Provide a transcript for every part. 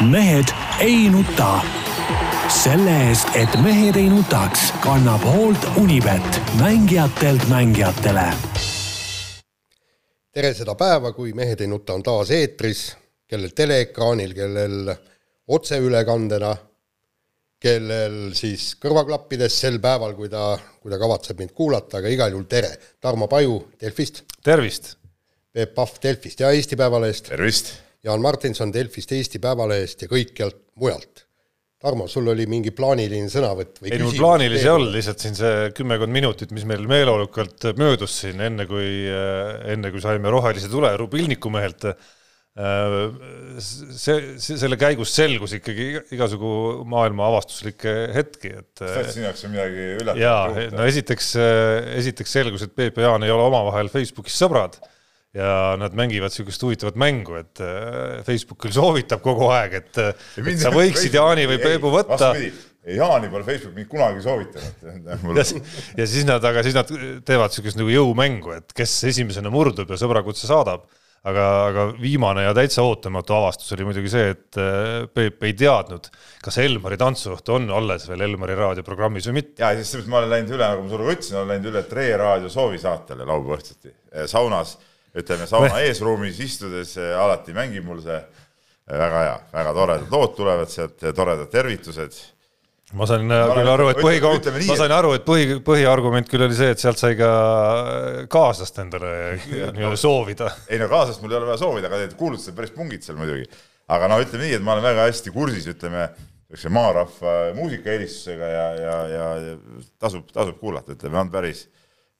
mehed ei nuta. selle eest, et mehed ei nutaks, kannab hoolt Unibet, mängijatelt mängijatele. tere seda päeva, kui Mehed ei nuta on taas eetris, kellel teleekraanil, kellel otseülekandena, kellel siis kõrvaklappides sel päeval, kui ta, kui ta kavatseb mind kuulata, aga igal juhul tere. Tarmo Paju Delfist. tervist! Peep Pahv Delfist ja Eesti Päevalehest. tervist! Jaan Martinson Delfist, Eesti Päevalehest ja kõikjalt mujalt. Tarmo, sul oli mingi plaaniline sõnavõtt või ei, mul plaanilisi ei olnud, lihtsalt siin see kümmekond minutit, mis meil meeleolukalt möödus siin, enne kui, enne kui saime rohelise tule Rubilniku mehelt, see, see, selle käigus selgus ikkagi igasugu maailma avastuslikke hetki, et kas sinu jaoks on midagi üllatavat? jaa, no esiteks, esiteks selgus, et Peep ja Jaan ei ole omavahel Facebookis sõbrad ja nad mängivad niisugust huvitavat mängu, et äh, Facebook küll soovitab kogu aeg, et, et sa võiksid Jaani või Peebu võtta. Jaani pole Facebook mind kunagi soovitanud ja, ja siis nad, aga siis nad teevad niisugust nagu jõumängu, et kes esimesena murdub ja sõbrakutse saadab. aga, aga viimane ja täitsa ootamatu avastus oli muidugi see, et äh, Peep ei teadnud, kas Elmari tantsuõhtu on alles veel Elmari raadioprogrammis või mitte. ja siis ma olen läinud üle, nagu ma sulle ütlesin, olen läinud üle Tre raadio soovisaatele laupäeva õhtuti saunas ütleme sauna eesruumis istudes alati mängib mul see väga hea, väga toredad lood tulevad sealt, toredad tervitused. ma sain küll aru, et põhi, ma sain aru, et põhi, põhiargument küll oli see, et sealt sai ka kaaslast endale nii-öelda soovida. ei no kaaslast mul ei ole vaja soovida, aga need kuulutused päris pungid seal muidugi. aga no ütleme nii, et ma olen väga hästi kursis, ütleme, niisuguse maarahva muusikaeelistusega ja, ja, ja tasub, tasub kuulata, ütleme, on päris,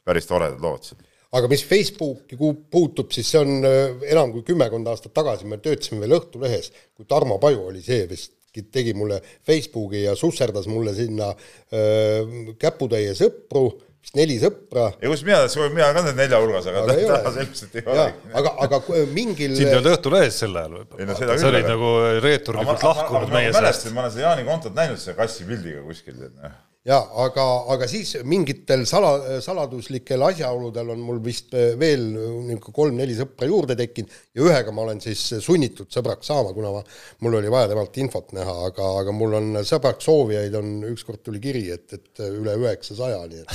päris toredad lood seal aga mis Facebooki puutub, siis see on äh, enam kui kümmekond aastat tagasi, me töötasime veel Õhtulehes, kui Tarmo Paju oli see vist, tegi mulle Facebooki ja susserdas mulle sinna öö, äh, käputäie sõpru, vist neli sõpra. ja kus mina, mina ka need nelja hulgas, aga, aga ta selgelt ei ole. aga, aga mingil sind ei olnud Õhtulehes sel ajal võib-olla no,? sa olid nagu reeturlikult lahkunud meie seast. ma olen seda Jaani kontot näinud, selle kassi pildiga kuskil, noh jaa, aga, aga siis mingitel sala, saladuslikel asjaoludel on mul vist äh, veel niisugune kolm-neli sõpra juurde tekkinud ja ühega ma olen siis sunnitud sõbraks saama, kuna ma, mul oli vaja temalt infot näha, aga, aga mul on sõbraks soovijaid on, ükskord tuli kiri, et, et üle üheksasaja, nii et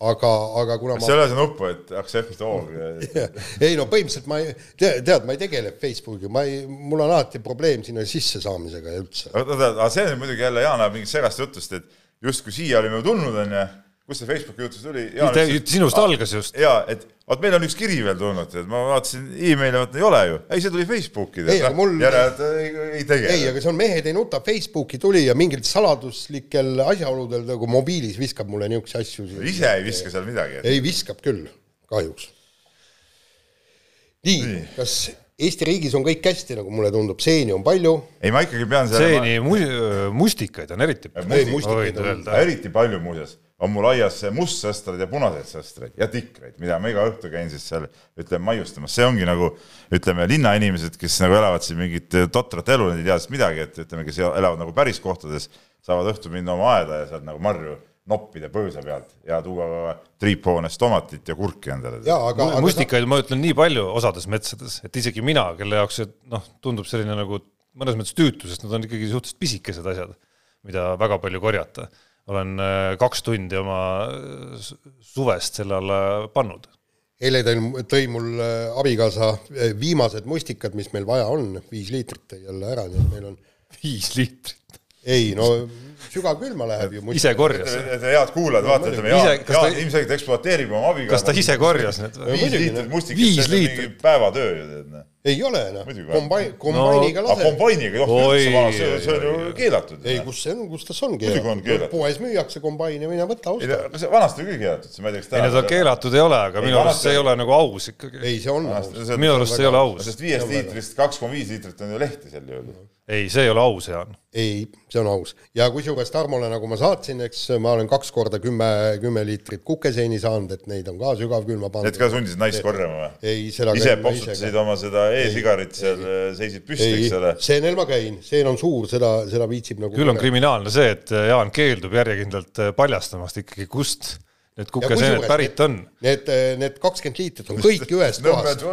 aga, aga kuna ma... seal ei ole see nuppu, et accept all ei no põhimõtteliselt ma ei, tead, ma ei tegele Facebookiga, ma ei, mul on alati probleem sinna sisse saamisega ja üldse. oota, oota, aga see on muidugi jälle Jaan ajab mingit segast jutust, et justkui siia olime tulnud, onju, kust see Facebooki jutus tuli? sinust ah, algas just. jaa, et vot meil on üks kiri veel tulnud, et ma vaatasin emaili, vot ei ole ju. ei, see tuli Facebooki. ei, aga mul. järelikult ei, ei tegele. ei, aga see on Mehed ei nuta, Facebooki tuli ja mingil saladuslikel asjaoludel nagu mobiilis viskab mulle niisuguseid asju. ise ei viska seal midagi? ei, viskab küll, kahjuks. nii, nii., kas Eesti riigis on kõik hästi, nagu mulle tundub, seeni on palju. ei, ma ikkagi pean selle seeni ma... mustikaid on eriti palju. eriti palju muuseas, on mul aias mustsõstreid ja punaseid sõstreid ja tikreid, mida ma iga õhtu käin siis seal, ütleme, maiustamas, see ongi nagu ütleme, linnainimesed, kes nagu elavad siin mingit totrat elu, nad ei tea sellest midagi, et ütleme, kes elavad nagu päris kohtades, saavad õhtul minna oma aeda ja sealt nagu marju noppida põõsa pealt ja tuua triiphoonest tomatit ja kurki endale. mustikaid ma ütlen nii palju osades metsades, et isegi mina, kelle jaoks see noh, tundub selline nagu mõnes mõttes tüütu, sest nad on ikkagi suhteliselt pisikesed asjad, mida väga palju korjata. olen äh, kaks tundi oma äh, suvest selle alla pannud. eile tõi, tõi mul äh, abikaasa viimased mustikad, mis meil vaja on, viis liitrit tõi jälle ära, nii et meil on viis liitrit? Ei no sügavkülma läheb ju. ise korjas. head kuulajad, vaata, ütleme Jaan, Jaan ilmselgelt ekspluateerib oma abikaasa. kas ta ise korjas need? viis liitrit mustikast, see on mingi päevatöö ju tead. Noh. Ei ole noh, kombain, kombainiga laseb. kombainiga ei tohi üldse vaadata, see, see on ju keelatud. ei, kus see on, kus tas on keelatud? poes müüakse kombaini, mine võta, osta. ei, see vanasti oli küll keelatud, see ma ei tea, kas täna. ei no ta keelatud ei ole, aga minu arust see ei ole nagu aus ikkagi. ei, see on aus. minu arust see ei ole aus. sest viiest liitrist kaks koma viis liitrit on ju lehti seal ju ei, see ei ole aus, Jaan. ei, see on aus. ja kusjuures Tarmole, nagu ma saatsin, eks ma olen kaks korda kümme, kümme liitrit kukeseini saanud, et neid on ka sügavkülma pandud. Need ka sundisid naist korjama või? ei, seda ise popsutasid oma seda e-sigarit seal, seisid püsti, eks ole? seenel ma käin, seen on suur, seda, seda viitsib nagu küll on kriminaalne see, et Jaan keeldub järjekindlalt paljastamast ikkagi, kust need kukeseened pärit on. Need, need kakskümmend liitrit on kõik ühest kohast.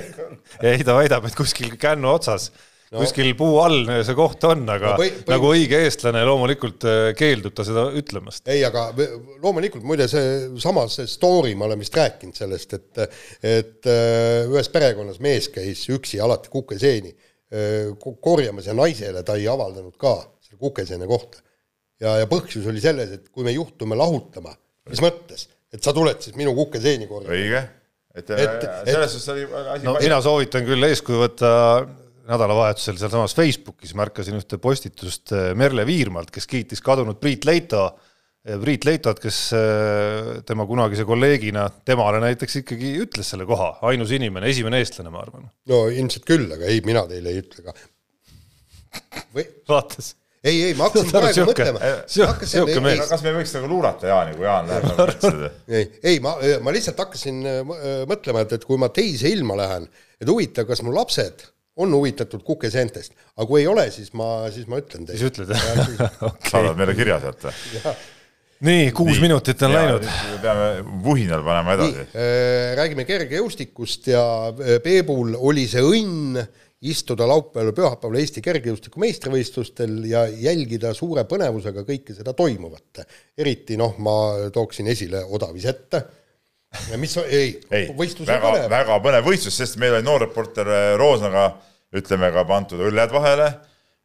ei, ta väidab, et kuskil kännu otsas no. kuskil puu all see koht on, aga no, või, või... nagu õige eestlane loomulikult äh, keeldub ta seda ütlemast. ei, aga loomulikult muide see sama see story, ma olen vist rääkinud sellest, et et äh, ühes perekonnas mees käis üksi alati kukeseeni äh, korjamas ja naisele ta ei avaldanud ka selle kukeseene kohta. ja, ja põhjus oli selles, et kui me juhtume lahutama, mis mõttes, et sa tuled siis minu kukeseeni korjama. õige et, et selles suhtes oli asi no, mina soovitan küll eeskuju võtta nädalavahetusel sealsamas Facebookis märkasin ühte postitust eh, Merle Viirmalt, kes kiitis kadunud Priit Leito, eh, Priit Leitot, kes eh, tema kunagise kolleegina temale näiteks ikkagi ütles selle koha, ainus inimene, esimene eestlane, ma arvan. no ilmselt küll, aga ei, mina teile ei ütle ka. või? vaatas ei, ei, ma hakkasin praegu mõtlema. kas me võiks nagu luurata Jaani, kui Jaan läheb nagu metsade? ei, ei, ma, ma lihtsalt hakkasin äh, äh, mõtlema, et, et kui ma teise ilma lähen, et huvitav, kas mu lapsed on huvitatud kukeseentest, aga kui ei ole, siis ma, siis ma ütlen teile. siis ütled jah? saadad meile kirja sealt või? nii, kuus nii. minutit on ja, läinud. peame vuhinal panema edasi. Äh, räägime kergejõustikust ja Peebul oli see õnn istuda laupäeval ja pühapäeval Eesti kergejõustiku meistrivõistlustel ja jälgida suure põnevusega kõike seda toimuvat. eriti noh, ma tooksin esile Odavisette, mis ei, ei, väga, põnev. väga põnev võistlus, sest meil oli noor reporter äh, Roosnaga, ütleme ka pandud õlled vahele.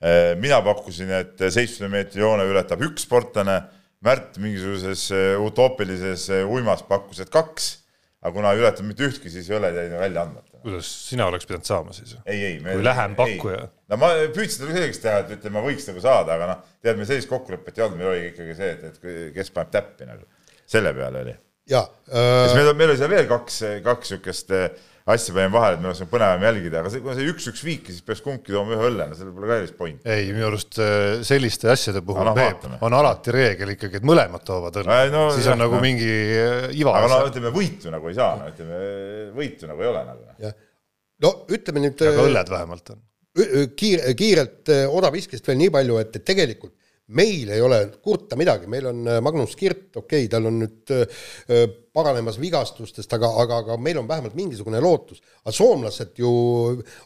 Äh, mina pakkusin, et seitsme meetri joone ületab üks sportlane, Märt mingisuguses äh, utoopilises uimas pakkus, et kaks, aga kuna ei ületanud mitte ühtki, siis õlled jäid välja andmata kuidas sina oleks pidanud saama siis? ei, ei. kui lähem pakkuja? no ma püüdsin talle selgeks teha, et ütleme, ma võiks nagu saada, aga noh, tead, meil sellist kokkulepet ei olnud, meil oli ikkagi see, et, et kes paneb täppi nagu. selle peale oli. jaa äh.... meil, meil oli seal veel kaks, kaks niisugust äh, asja panime vahele, et meil oleks põnevam jälgida, aga see, kui see üks-üks viiki, siis peaks kumbki tooma ühe õlle, no sellel pole ka erilist pointi. ei, minu arust äh, selliste asjade puhul no, Peep, on alati reegel ikkagi, et mõlemad toovad õlle no,, siis on nagu no. mingi äh, iva. aga no ütleme, võitu nagu ei saa, no ütleme, võitu nagu ei ole nagu. jah, no ütleme nüüd. aga õlled vähemalt on. kiire, kiirelt odaviskest veel nii palju, et tegelikult meil ei ole kurta midagi, meil on äh, Magnus Kirt, okei okay,, tal on nüüd äh, paranemas vigastustest, aga, aga, aga meil on vähemalt mingisugune lootus. aga soomlased ju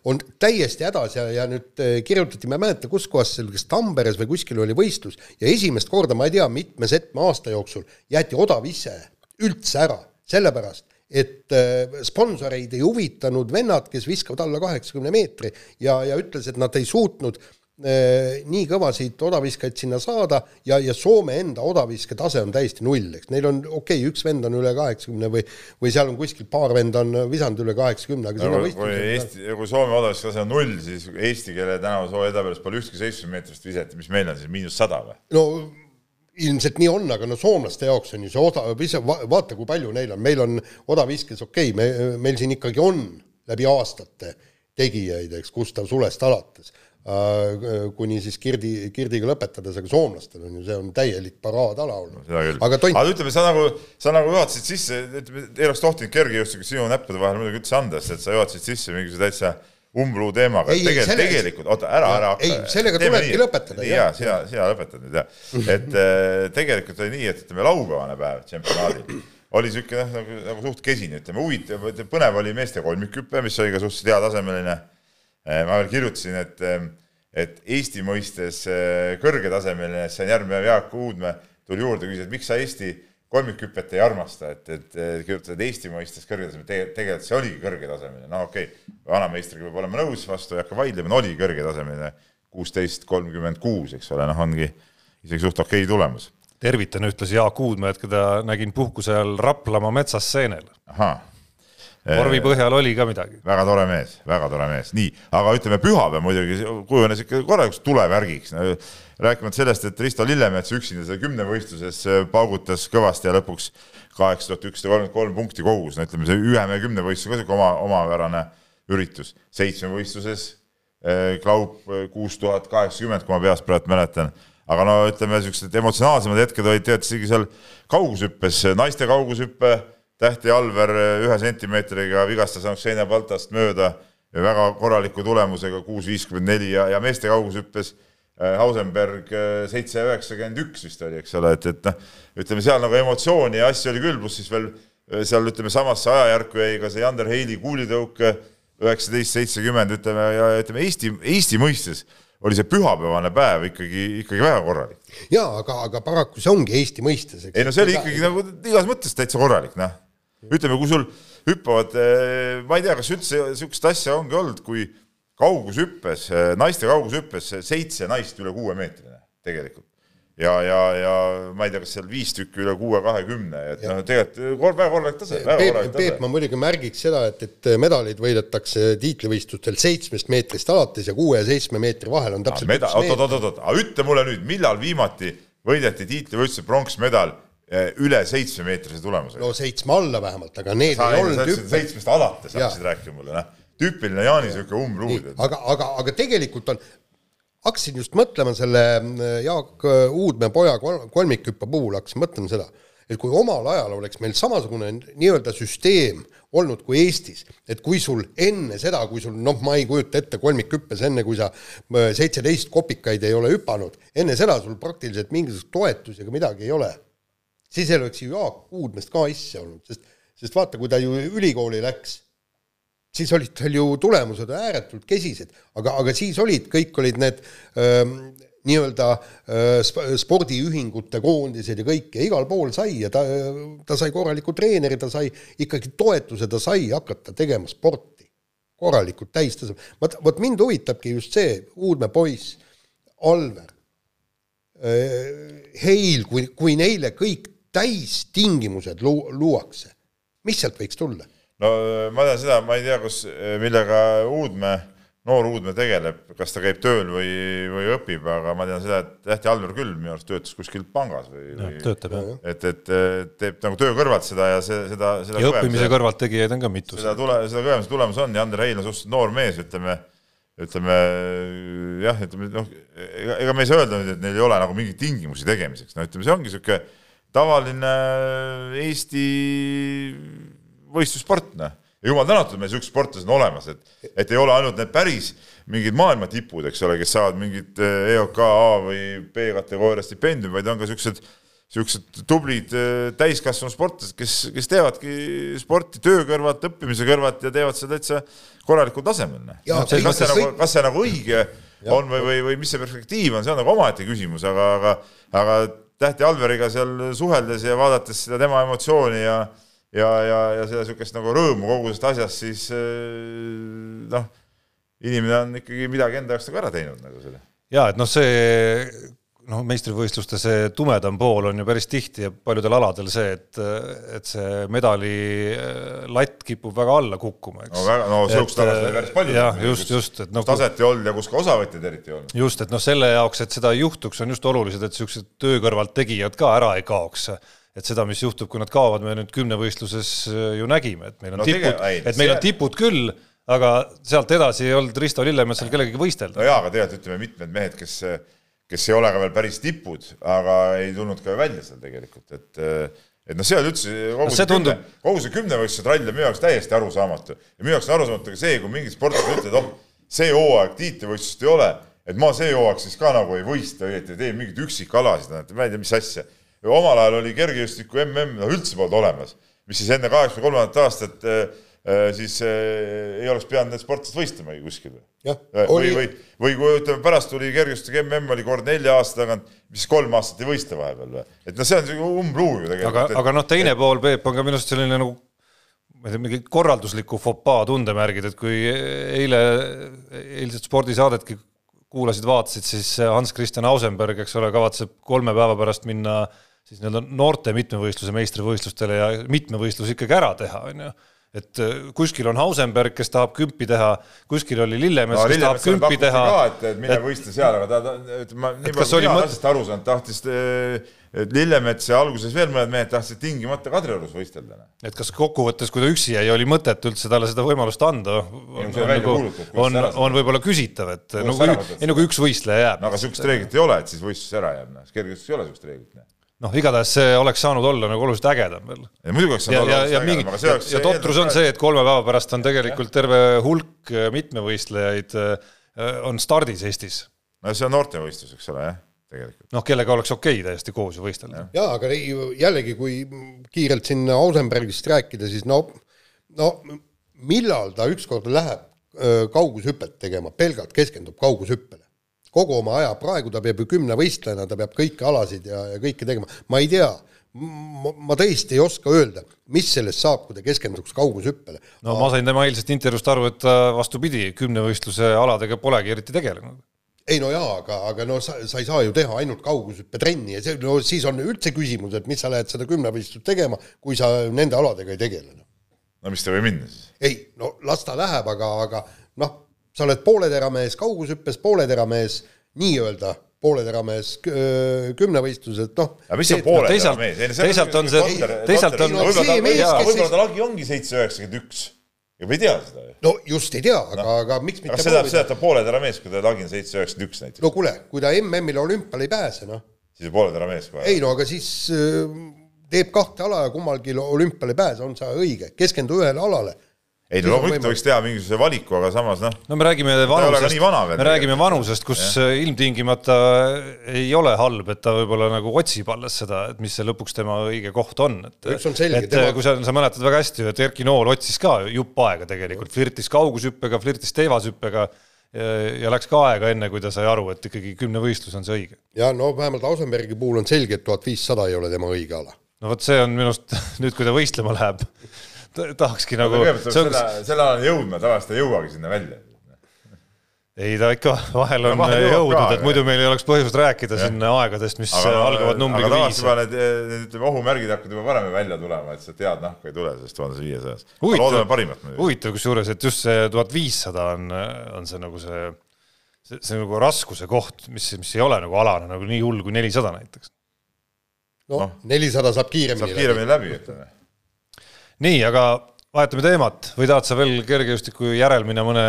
on täiesti hädas ja, ja nüüd äh, kirjutati, ma ei mäleta, kus kohas seal, kas Tamperes või kuskil oli võistlus ja esimest korda, ma ei tea, mitme-setme aasta jooksul jäeti odav ise üldse ära, sellepärast et sponsoreid ei huvitanud vennad, kes viskavad alla kaheksakümne meetri ja, ja ütles, et nad ei suutnud äh, Äh, nii kõvasid odaviskajaid sinna saada ja, ja Soome enda odaviske tase on täiesti null, eks. Neil on okei okay,, üks vend on üle kaheksakümne või või seal on kuskil paar venda on visanud üle kaheksakümne, aga no, kui Eesti, kui Soome odaviske tase on null, siis Eesti, kelle tänava soo edetabelist pole ühtki seitsme meetrist visati, mis meil on siis miinus sada või? no ilmselt nii on, aga no soomlaste jaoks on ju see oda, vaata, kui palju neil on, meil on odaviskes okei okay,, me, meil siin ikkagi on läbi aastate tegijaid, eks, Gustav Sulest alates. Äh, kuni siis Kirdi, Kirdiga lõpetades, aga soomlastel on ju, see on täielik paraadala olnud no,. aga tont... aga ütleme, sa nagu, sa nagu juhatasid sisse, ütleme, ei oleks tohtinud kergejõustikku sinu näppude vahel muidugi üldse anda, sest et sa juhatasid sisse mingisuguse täitsa umbluu teemaga, tegelikult, selle... tegelikult, oota, ära, ära hakka. ei, sellega tulebki lõpetada. jaa, sina, sina lõpetad nüüd jah. et äh, tegelikult oli nii, et ütleme, laupäevane päev tšempionaadil oli niisugune noh, nagu, nagu suht kesine, ütleme, huvitav, põnev oli meeste kolmikhüpe, mis oli ka suhteliselt heatasemeline Äh, ma veel kirjutasin, et, ähm, et Eesti mõistes äh, kõrgetasemeline, sain järgmine päev Jaak Uudmäe tuli juurde, küsis, et miks sa Eesti kolmikhüpet ei armasta, et, et kirjutad, et Eesti mõistes kõrgetasemel tegelikult, tegelikult see oligi kõrgetasemeline, no okei okay,, vanameistriga peab olema nõus, vastu ei hakka vaidlema, no oli kõrgetasemeline, kuusteist kolmkümmend kuus, eks ole, noh, ongi isegi suht okei okay tulemus. tervitan ühtlasi Jaak Uudmäed, keda nägin puhkuse ajal Raplamaa metsas seenel. ahah vormi põhjal oli ka midagi. väga tore mees, väga tore mees, nii, aga ütleme, pühapäev muidugi kujunes ikka korralikuks tulevärgiks no,. rääkimata sellest, et Risto Lillemets üksinda seal kümnevõistluses äh, paugutas kõvasti ja lõpuks kaheksa tuhat ükssada kolmkümmend kolm punkti kogus, no ütleme, see ühe mehe kümnevõistlus ka sihuke oma, omapärane üritus. seitsmevõistluses äh, Klaup äh, kuus tuhat kaheksakümmend, kui ma peast praegu mäletan aga no ütleme, niisugused emotsionaalsemad hetked olid tegelikult isegi seal kaugushüppes, naiste kaugushüppe Tähti Alver ühe sentimeetriga vigastas Ksenia Baltast mööda väga korraliku tulemusega kuus viiskümmend neli ja, ja meeste kaugushüppes äh, Hausenberg äh, seitse üheksakümmend üks vist oli, eks ole, et, et noh, ütleme seal nagu emotsiooni ja asju oli küll, pluss siis veel seal ütleme samasse ajajärku jäi ka see Jander Heili kuulitõuke üheksateist, seitsekümmend, ütleme ja ütleme Eesti, Eesti mõistes oli see pühapäevane päev ikkagi, ikkagi väga korralik. jaa, aga, aga paraku see ongi Eesti mõistes. ei no see oli ikkagi nagu igas mõttes täitsa korralik, noh. Ütleme, kui sul hüppavad, eh, ma ei tea, kas üldse niisugust asja ongi olnud, kui kaugushüppes, eh, naiste kaugushüppes seitse naist üle kuue meetrine tegelikult. Ja, ja, ja ma ei tea, kas seal viis tükki üle kuue kahekümne, et noh, tegelikult kor, väga korralik tase. Peep, Peep, ma muidugi märgiks seda, et, et medalid võidetakse tiitlivõistlustel seitsmest meetrist alates ja kuue ja seitsme meetri vahel on täpselt meda-, oot, oot, oot, oot, aga ütle mulle nüüd, millal viimati võideti tiitlivõistluse pronksmedal eh, üle seitsmemeetrise tulemusega? no seitsme alla vähemalt, aga need sa, ei olnud hüppe... seitsmest alates hakkasid rääkima mulle, noh. tüüpiline Jaani niisugune umbluud. aga, aga, aga tegelikult on, hakkasin just mõtlema selle äh, Jaak äh, Uudmäe poja kolmikhüppe puhul, hakkasin mõtlema seda, et kui omal ajal oleks meil samasugune nii-öelda süsteem olnud kui Eestis, et kui sul enne seda, kui sul noh, ma ei kujuta ette kolmikhüppes, enne kui sa seitseteist kopikaid ei ole hüpanud, enne seda sul praktiliselt mingisugust toetusi ega midagi ei ole, siis ei oleks ju Jaak Uudmäest ka asja olnud, sest, sest vaata, kui ta ju ülikooli läks siis olid tal ju tulemused ääretult kesised, aga, aga siis olid, kõik olid need ähm, nii-öelda äh, spordiühingute koondised ja kõik ja igal pool sai ja ta, ta sai korraliku treeneri, ta sai ikkagi toetuse, ta sai hakata tegema sporti korralikult täistasemel. vot, vot mind huvitabki just see Uudmäe poiss, Alver äh,, Heil, kui, kui neile kõik täistingimused lu-, luuakse, mis sealt võiks tulla? no ma tean seda, ma ei tea, kus, millega Uudmäe, noor Uudmäe tegeleb, kas ta käib tööl või, või õpib, aga ma tean seda, et Tähti Alver küll minu arust töötas kuskil pangas või, või töötab et, et teeb nagu töö kõrvalt seda ja see, seda, seda ja õppimise kõrvalt tegijaid on ka mitu. seda tule, seda kogemuse tulemus on ja Ander Heil on suhteliselt noor mees, ütleme, ütleme jah, ütleme noh, ega, ega me ei saa öelda nüüd, et neil ei ole nagu mingeid tingimusi tegemiseks, no ütleme, see ongi niisugune tavaline Eesti võistlussport, noh. jumal tänatud, meil siuksed sportlased on olemas, et, et ei ole ainult need päris mingid maailma tipud, eks ole, kes saavad mingit EOK A või B-kategooria stipendiumi, vaid on ka siuksed niisugused tublid äh, täiskasvanud sportlased, kes, kes teevadki sporti töö kõrvalt, õppimise kõrvalt ja teevad seda täitsa korralikul tasemel. Noh. kas see nagu, kas see nagu õige ja. on või, või, või mis see perspektiiv on, see on nagu omaette küsimus, aga, aga, aga Tähti Alveriga seal suheldes ja vaadates seda tema emotsiooni ja ja, ja, ja seda niisugust nagu rõõmu kogu sellest asjast, siis eh, noh, inimene on ikkagi midagi enda jaoks nagu ära teinud nagu selle. ja et noh, see noh, meistrivõistluste see tumedam pool on ju päris tihti ja paljudel aladel see, et, et see medali eh, latt kipub väga alla kukkuma, eks. no väga, no sihukest alast oli päris palju. jah, just, just, et noh. taset ei olnud ja kus ka osavõtjaid eriti ei olnud. just, et noh, selle jaoks, et seda ei juhtuks, on just olulised, et siuksed töö kõrvalt tegijad ka ära ei kaoks et seda, mis juhtub, kui nad kaovad, me nüüd kümnevõistluses äh, ju nägime, et meil on no, tipud, et meil on tipud küll, aga sealt edasi ei olnud Risto Lillemetsal kellegagi võistelda. no jaa, aga tegelikult ütleme, mitmed mehed, kes, kes ei ole ka veel päris tipud, aga ei tulnud ka välja seal tegelikult, et et noh, see on üldse kogu no, see, tundub... kümne, kogu see kümnevõistluse trall on minu jaoks täiesti arusaamatu. ja minu jaoks on arusaamatu ka see, kui mingid sportlased ütlevad, oh, see hooaeg tiitlivõistlust ei ole, et ma see hooaeg siis ka nagu ei võistle, õieti teen mingeid üksikalasid, ma ei tea, mis asja omal ajal oli kergejõustiku MM, noh üldse polnud olemas, mis siis enne kaheksakümne kolmandat aastat äh, siis äh, ei oleks pidanud need sportlased võistlemagi kuskil. Äh, või, või, või kui ütleme, pärast tuli kergejõustiku MM oli kord nelja aasta tagant, mis kolm aastat ei võistle vahepeal või? et noh, see on siuke umbluu ju tegelikult. aga, aga noh, teine et... pool, Peep, on ka minu arust selline nagu ma ei tea, mingi korraldusliku fopaa tundemärgid, et kui eile, eilset spordisaadetki kuulasid, vaatasid, siis Hans Christian Ausenberg, eks ole, kavatseb kolme päeva pärast minna äh, siis nii-öelda noorte mitmevõistluse meistrivõistlustele ja mitmevõistlus ikkagi ära teha, on ju et äh, kuskil on Hausenberg, kes tahab kümpi teha, kuskil oli Lillemets no,, kes tahab kümpi teha. et, et mine võistle seal, aga ta, ta, ütleme, nii palju mina asjast aru saan, tahtis, et Lillemets ja alguses veel mõned mehed tahtsid tingimata Kadriorus võistelda. et kas kokkuvõttes, kui ta üksi jäi, oli mõtet üldse talle seda võimalust anda? on, on, nagu, on, on võib-olla küsitav, et nagu, ei no kui üks võistleja jääb. no aga sihukest reeglit ei ole, et siis võistlus ära jääb, noh, kergejõustikus ei ole sihukest reeglit noh igatahes see oleks saanud olla nagu oluliselt ägedam veel. ja muidugi oleks saanud olla oluliselt ägedam, aga see oleks ja totrus on see, et kolme päeva pärast on tegelikult terve hulk äh, mitmevõistlejaid äh, on stardis Eestis. no see on noortevõistlus, eks ole, jah, tegelikult. noh, kellega oleks okei okay täiesti koos ju võistelda. jaa, aga jällegi, kui kiirelt siin Ausenbergist rääkida, siis no, no millal ta ükskord läheb kaugushüpet tegema, pelgalt keskendub kaugushüppele. Kogu oma aja, praegu ta peab ju kümnevõistlejana, ta peab kõiki alasid ja, ja kõike tegema, ma ei tea, ma tõesti ei oska öelda, mis sellest saab, kui ta keskenduks kaugushüppele. no ma sain tema eilsest intervjuust aru, et ta vastupidi, kümnevõistluse aladega polegi eriti tegelenud. ei no jaa, aga, aga no sa, sa ei saa ju teha ainult kaugushüppetrenni ja see, no siis on üldse küsimus, et mis sa lähed seda kümnevõistlust tegema, kui sa nende aladega ei tegele. no mis ta võib minna siis? ei, no las ta läheb, aga, aga noh, sa oled pooleteramees kaugushüppes, pooleteramees nii-öelda pooleteramees kü- kümnevõistlused, noh. aga mis on poole teisalt- teisalt on see- teisalt on- võib-olla see ta, lagi ongi seitse üheksakümmend üks ja me ei tea seda ju. no just ei tea, aga no., aga miks mitte see seda, et ta pooletera mees, kui ta lagi on seitse üheksakümmend üks näiteks no kuule, kui ta MM-ile olümpiale ei pääse, noh, siis on pooletera mees kohe. ei no aga siis äh, teeb kahte ala ja kummalgi olümpiale ei pääse, on see õige, keskendu ühele alale. Ei no loomulikult võiks teha mingisuguse valiku, aga samas noh, no me räägime vanusest, me räägime vanusest, kus ilmtingimata ei ole halb, et ta võib-olla nagu otsib alles seda, et mis see lõpuks tema õige koht on, et Üks on selge, et tema- kui sa, sa mäletad väga hästi ju, et Erki Nool otsis ka jupp aega tegelikult, flirtis kaugushüppega, flirtis teevashüppega ja, ja läks ka aega enne, kui ta sai aru, et ikkagi kümnevõistlus on see õige. ja no vähemalt Ausenbergi puhul on selge, et tuhat viissada ei ole tema õige ala. no vot, see on minu arust nüüd, kui ta võistlema läheb, tahakski nagu selle, selle alani jõudma, tavaliselt ei jõuagi sinna välja. ei ta ikka vahel on No vahel jõudnud et aga- muidu meil ei oleks põhjust rääkida siin aegadest, mis algavad numbriga aga viis tavaliselt. juba need, need ütleme, ohumärgid hakkavad juba varem välja tulema, et sealt head nahku ei tule sellest tuhande viiesajas. loodame parimat muidugi. huvitav kusjuures, et just see tuhat viissada on, on see nagu see, see, see nagu raskuse koht, mis, mis ei ole nagu alane nagu nii hull kui nelisada näiteks. noh, nelisada saab kiiremini saab kiiremini läbi, ütleme. nii, aga vahetame teemat. Või tahad sa veel kergejõustiku järel minna mõne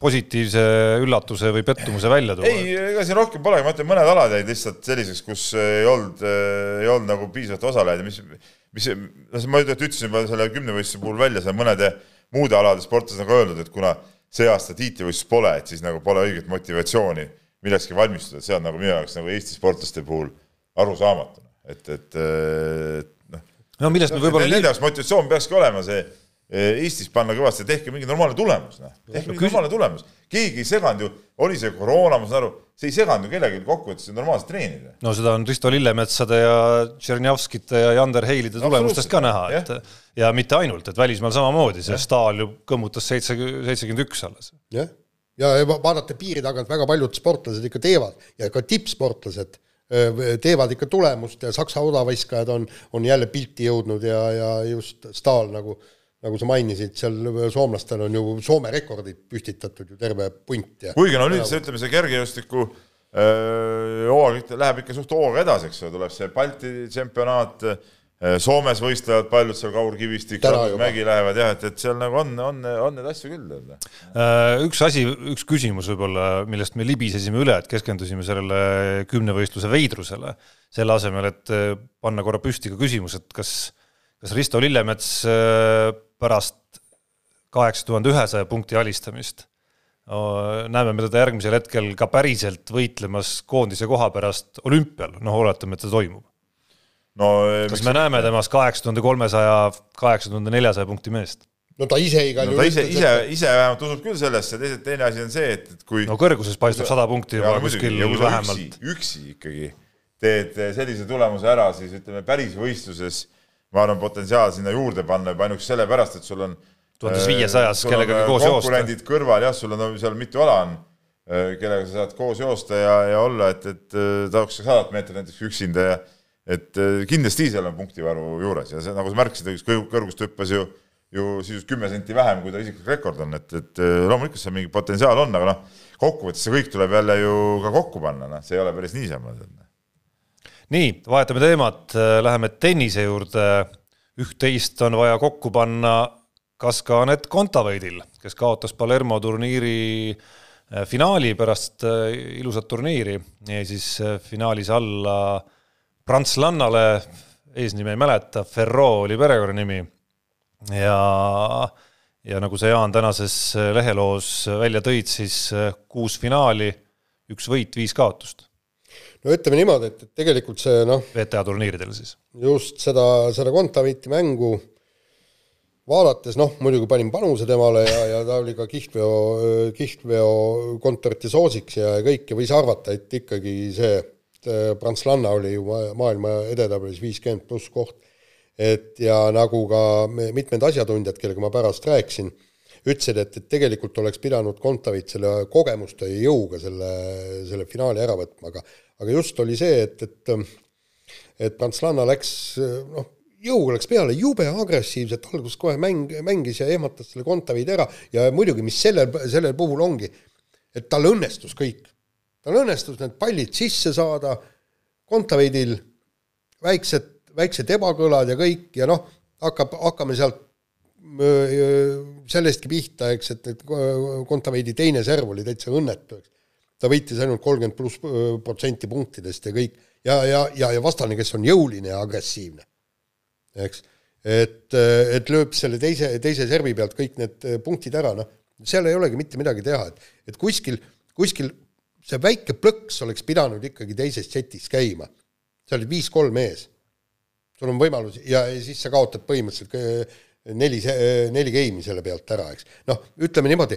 positiivse üllatuse või pettumuse välja tuua? ei, ega siin rohkem polegi, ma ütlen, mõned alad jäid lihtsalt selliseks, kus ei olnud, ei olnud nagu piisavalt osalejaid. Ja mis, mis, noh, ma ütlesin juba selle kümnevõistluse puhul välja, seal mõnede muude alade sportlased nagu öeldud, et kuna see aasta tiitlivõistlust pole, et siis nagu pole õiget motivatsiooni millekski valmistuda, see on nagu minu jaoks nagu Eesti sportlaste puhul arusaamatu, et, et, et no millest me võib-olla nende jaoks motivatsioon peakski olema see eh, Eestis panna kõvasti, tehke mingi normaalne tulemus, noh, tehke mingi normaalne tulemus. keegi ei seganud ju, oli see koroona, ma saan aru, see ei seganud ju kellelgi kokkuvõttes normaalselt treenida. no seda on Risto Lillemetsade ja Tšernjavskite ja Jander Heilide tulemustest ka näha, et ja mitte ainult, et välismaal samamoodi, see Stahl ju kõmmutas seitse, seitsekümmend üks alles. jah, ja ja va- vaadata piiri tagant väga paljud sportlased ikka teevad ja ka tippsportlased teevad ikka tulemust ja Saksa odaviskajad on, on jälle pilti jõudnud ja, ja just Stahl nagu, nagu sa mainisid, seal soomlastel on ju Soome rekordid püstitatud ju terve punt ja kuigi no nüüd see, ütleme see kergejõustiku hooaeg läheb ikka suht hooga edasi, eks ju, tuleb see Balti tsempionaat, Soomes võistlevad paljud seal Kaur Kivistik. Mägi lähevad jah, et, et seal nagu on, on, on neid asju küll. Äh, üks asi, üks küsimus võib-olla, millest me libisesime üle, et keskendusime sellele kümnevõistluse veidrusele, selle asemel, et äh, panna korra püsti ka küsimus, et kas, kas Risto Lillemets äh, pärast kaheksa tuhande ühesaja punkti alistamist äh, näeme me teda järgmisel hetkel ka päriselt võitlemas koondise koha pärast olümpial, noh, oletame, et see toimub. No kas me näeme temas kaheksa tuhande kolmesaja, kaheksa tuhande neljasaja punkti meest? no ta ise igal no ta ise, ise, ise vähemalt usub küll sellesse. Ja teine, asi on see, et, et kui no kõrguses paistab sada punkti juba kuskil vähemalt. üksi, ikkagi teed sellise tulemuse ära, siis ütleme päris võistluses ma arvan, potentsiaal sinna juurde panna juba ainuüksi sellepärast, et sul on 1500-s sul on, kellegagi koos joosta. konkurendid kõrval. Jah, sul on seal mitu ala on, kellega sa saad koos joosta ja, ja olla, et, et tahaks sadat meetrit näiteks üksinda ja et äh, kindlasti seal on punktivaru juures ja see, nagu sa märkisid, kõrgust hüppas ju ju sisuliselt kümme senti vähem, kui ta isiklik rekord on, et, et äh, loomulikult seal mingi potentsiaal on, aga noh, kokkuvõttes see kõik tuleb jälle ju ka kokku panna, noh, see ei ole päris niisama. nii, vahetame teemat, läheme tennise juurde. üht-teist on vaja kokku panna kas ka Anett Kontaveidil, kes kaotas Palermo turniiri äh, finaali pärast äh, ilusat turniiri ja siis äh, finaalis alla prantslannale, eesnime ei mäleta, Ferro oli perekonnanimi ja ja nagu sa, Jaan, tänases leheloos välja tõid, siis kuus finaali, üks võit, viis kaotust no ütleme niimoodi, et, et tegelikult see noh, VTA turniiridel siis. just seda, seda Kontaveiti mängu vaadates noh, muidugi panin panuse temale ja, ja ta oli ka kihlveo, kihlveokontorite soosiks ja kõik ja võis arvata, et ikkagi see Prantslanna oli ju maailma edetabelis viiskümmend pluss koht. et ja nagu ka mitmed asjatundjad, kellega ma pärast rääkisin, ütlesid, et, et tegelikult oleks pidanud Kontaveit selle kogemuste ja jõuga selle, selle finaali ära võtma, aga aga just oli see, et, et et Prantslanna läks noh, jõuga läks peale, jube agressiivselt, alguses kohe mäng, mängis ja ehmatas selle Kontaveidi ära ja muidugi, mis sellel, sellel puhul ongi, et tal õnnestus kõik. Tal õnnestus need pallid sisse saada, Kontaveidil väiksed, väiksed ebakõlad ja kõik ja noh, hakkab, hakkame sealt sellestki pihta, eks, et, et Kontaveidi teine serv oli täitsa õnnetu, eks. ta võitis ainult kolmkümmend pluss protsenti punktidest ja kõik ja, ja, ja, ja vastane, kes on jõuline ja agressiivne eks. et, et lööb selle teise, teise servi pealt kõik need punktid ära, noh, seal ei olegi mitte midagi teha, et, et kuskil, kuskil see väike plõks oleks pidanud ikkagi teises setis käima. sa olid viis-kolm ees. sul on võimalus ja, siis sa kaotad põhimõtteliselt neli, neli game'i selle pealt ära, eks. noh, ütleme niimoodi,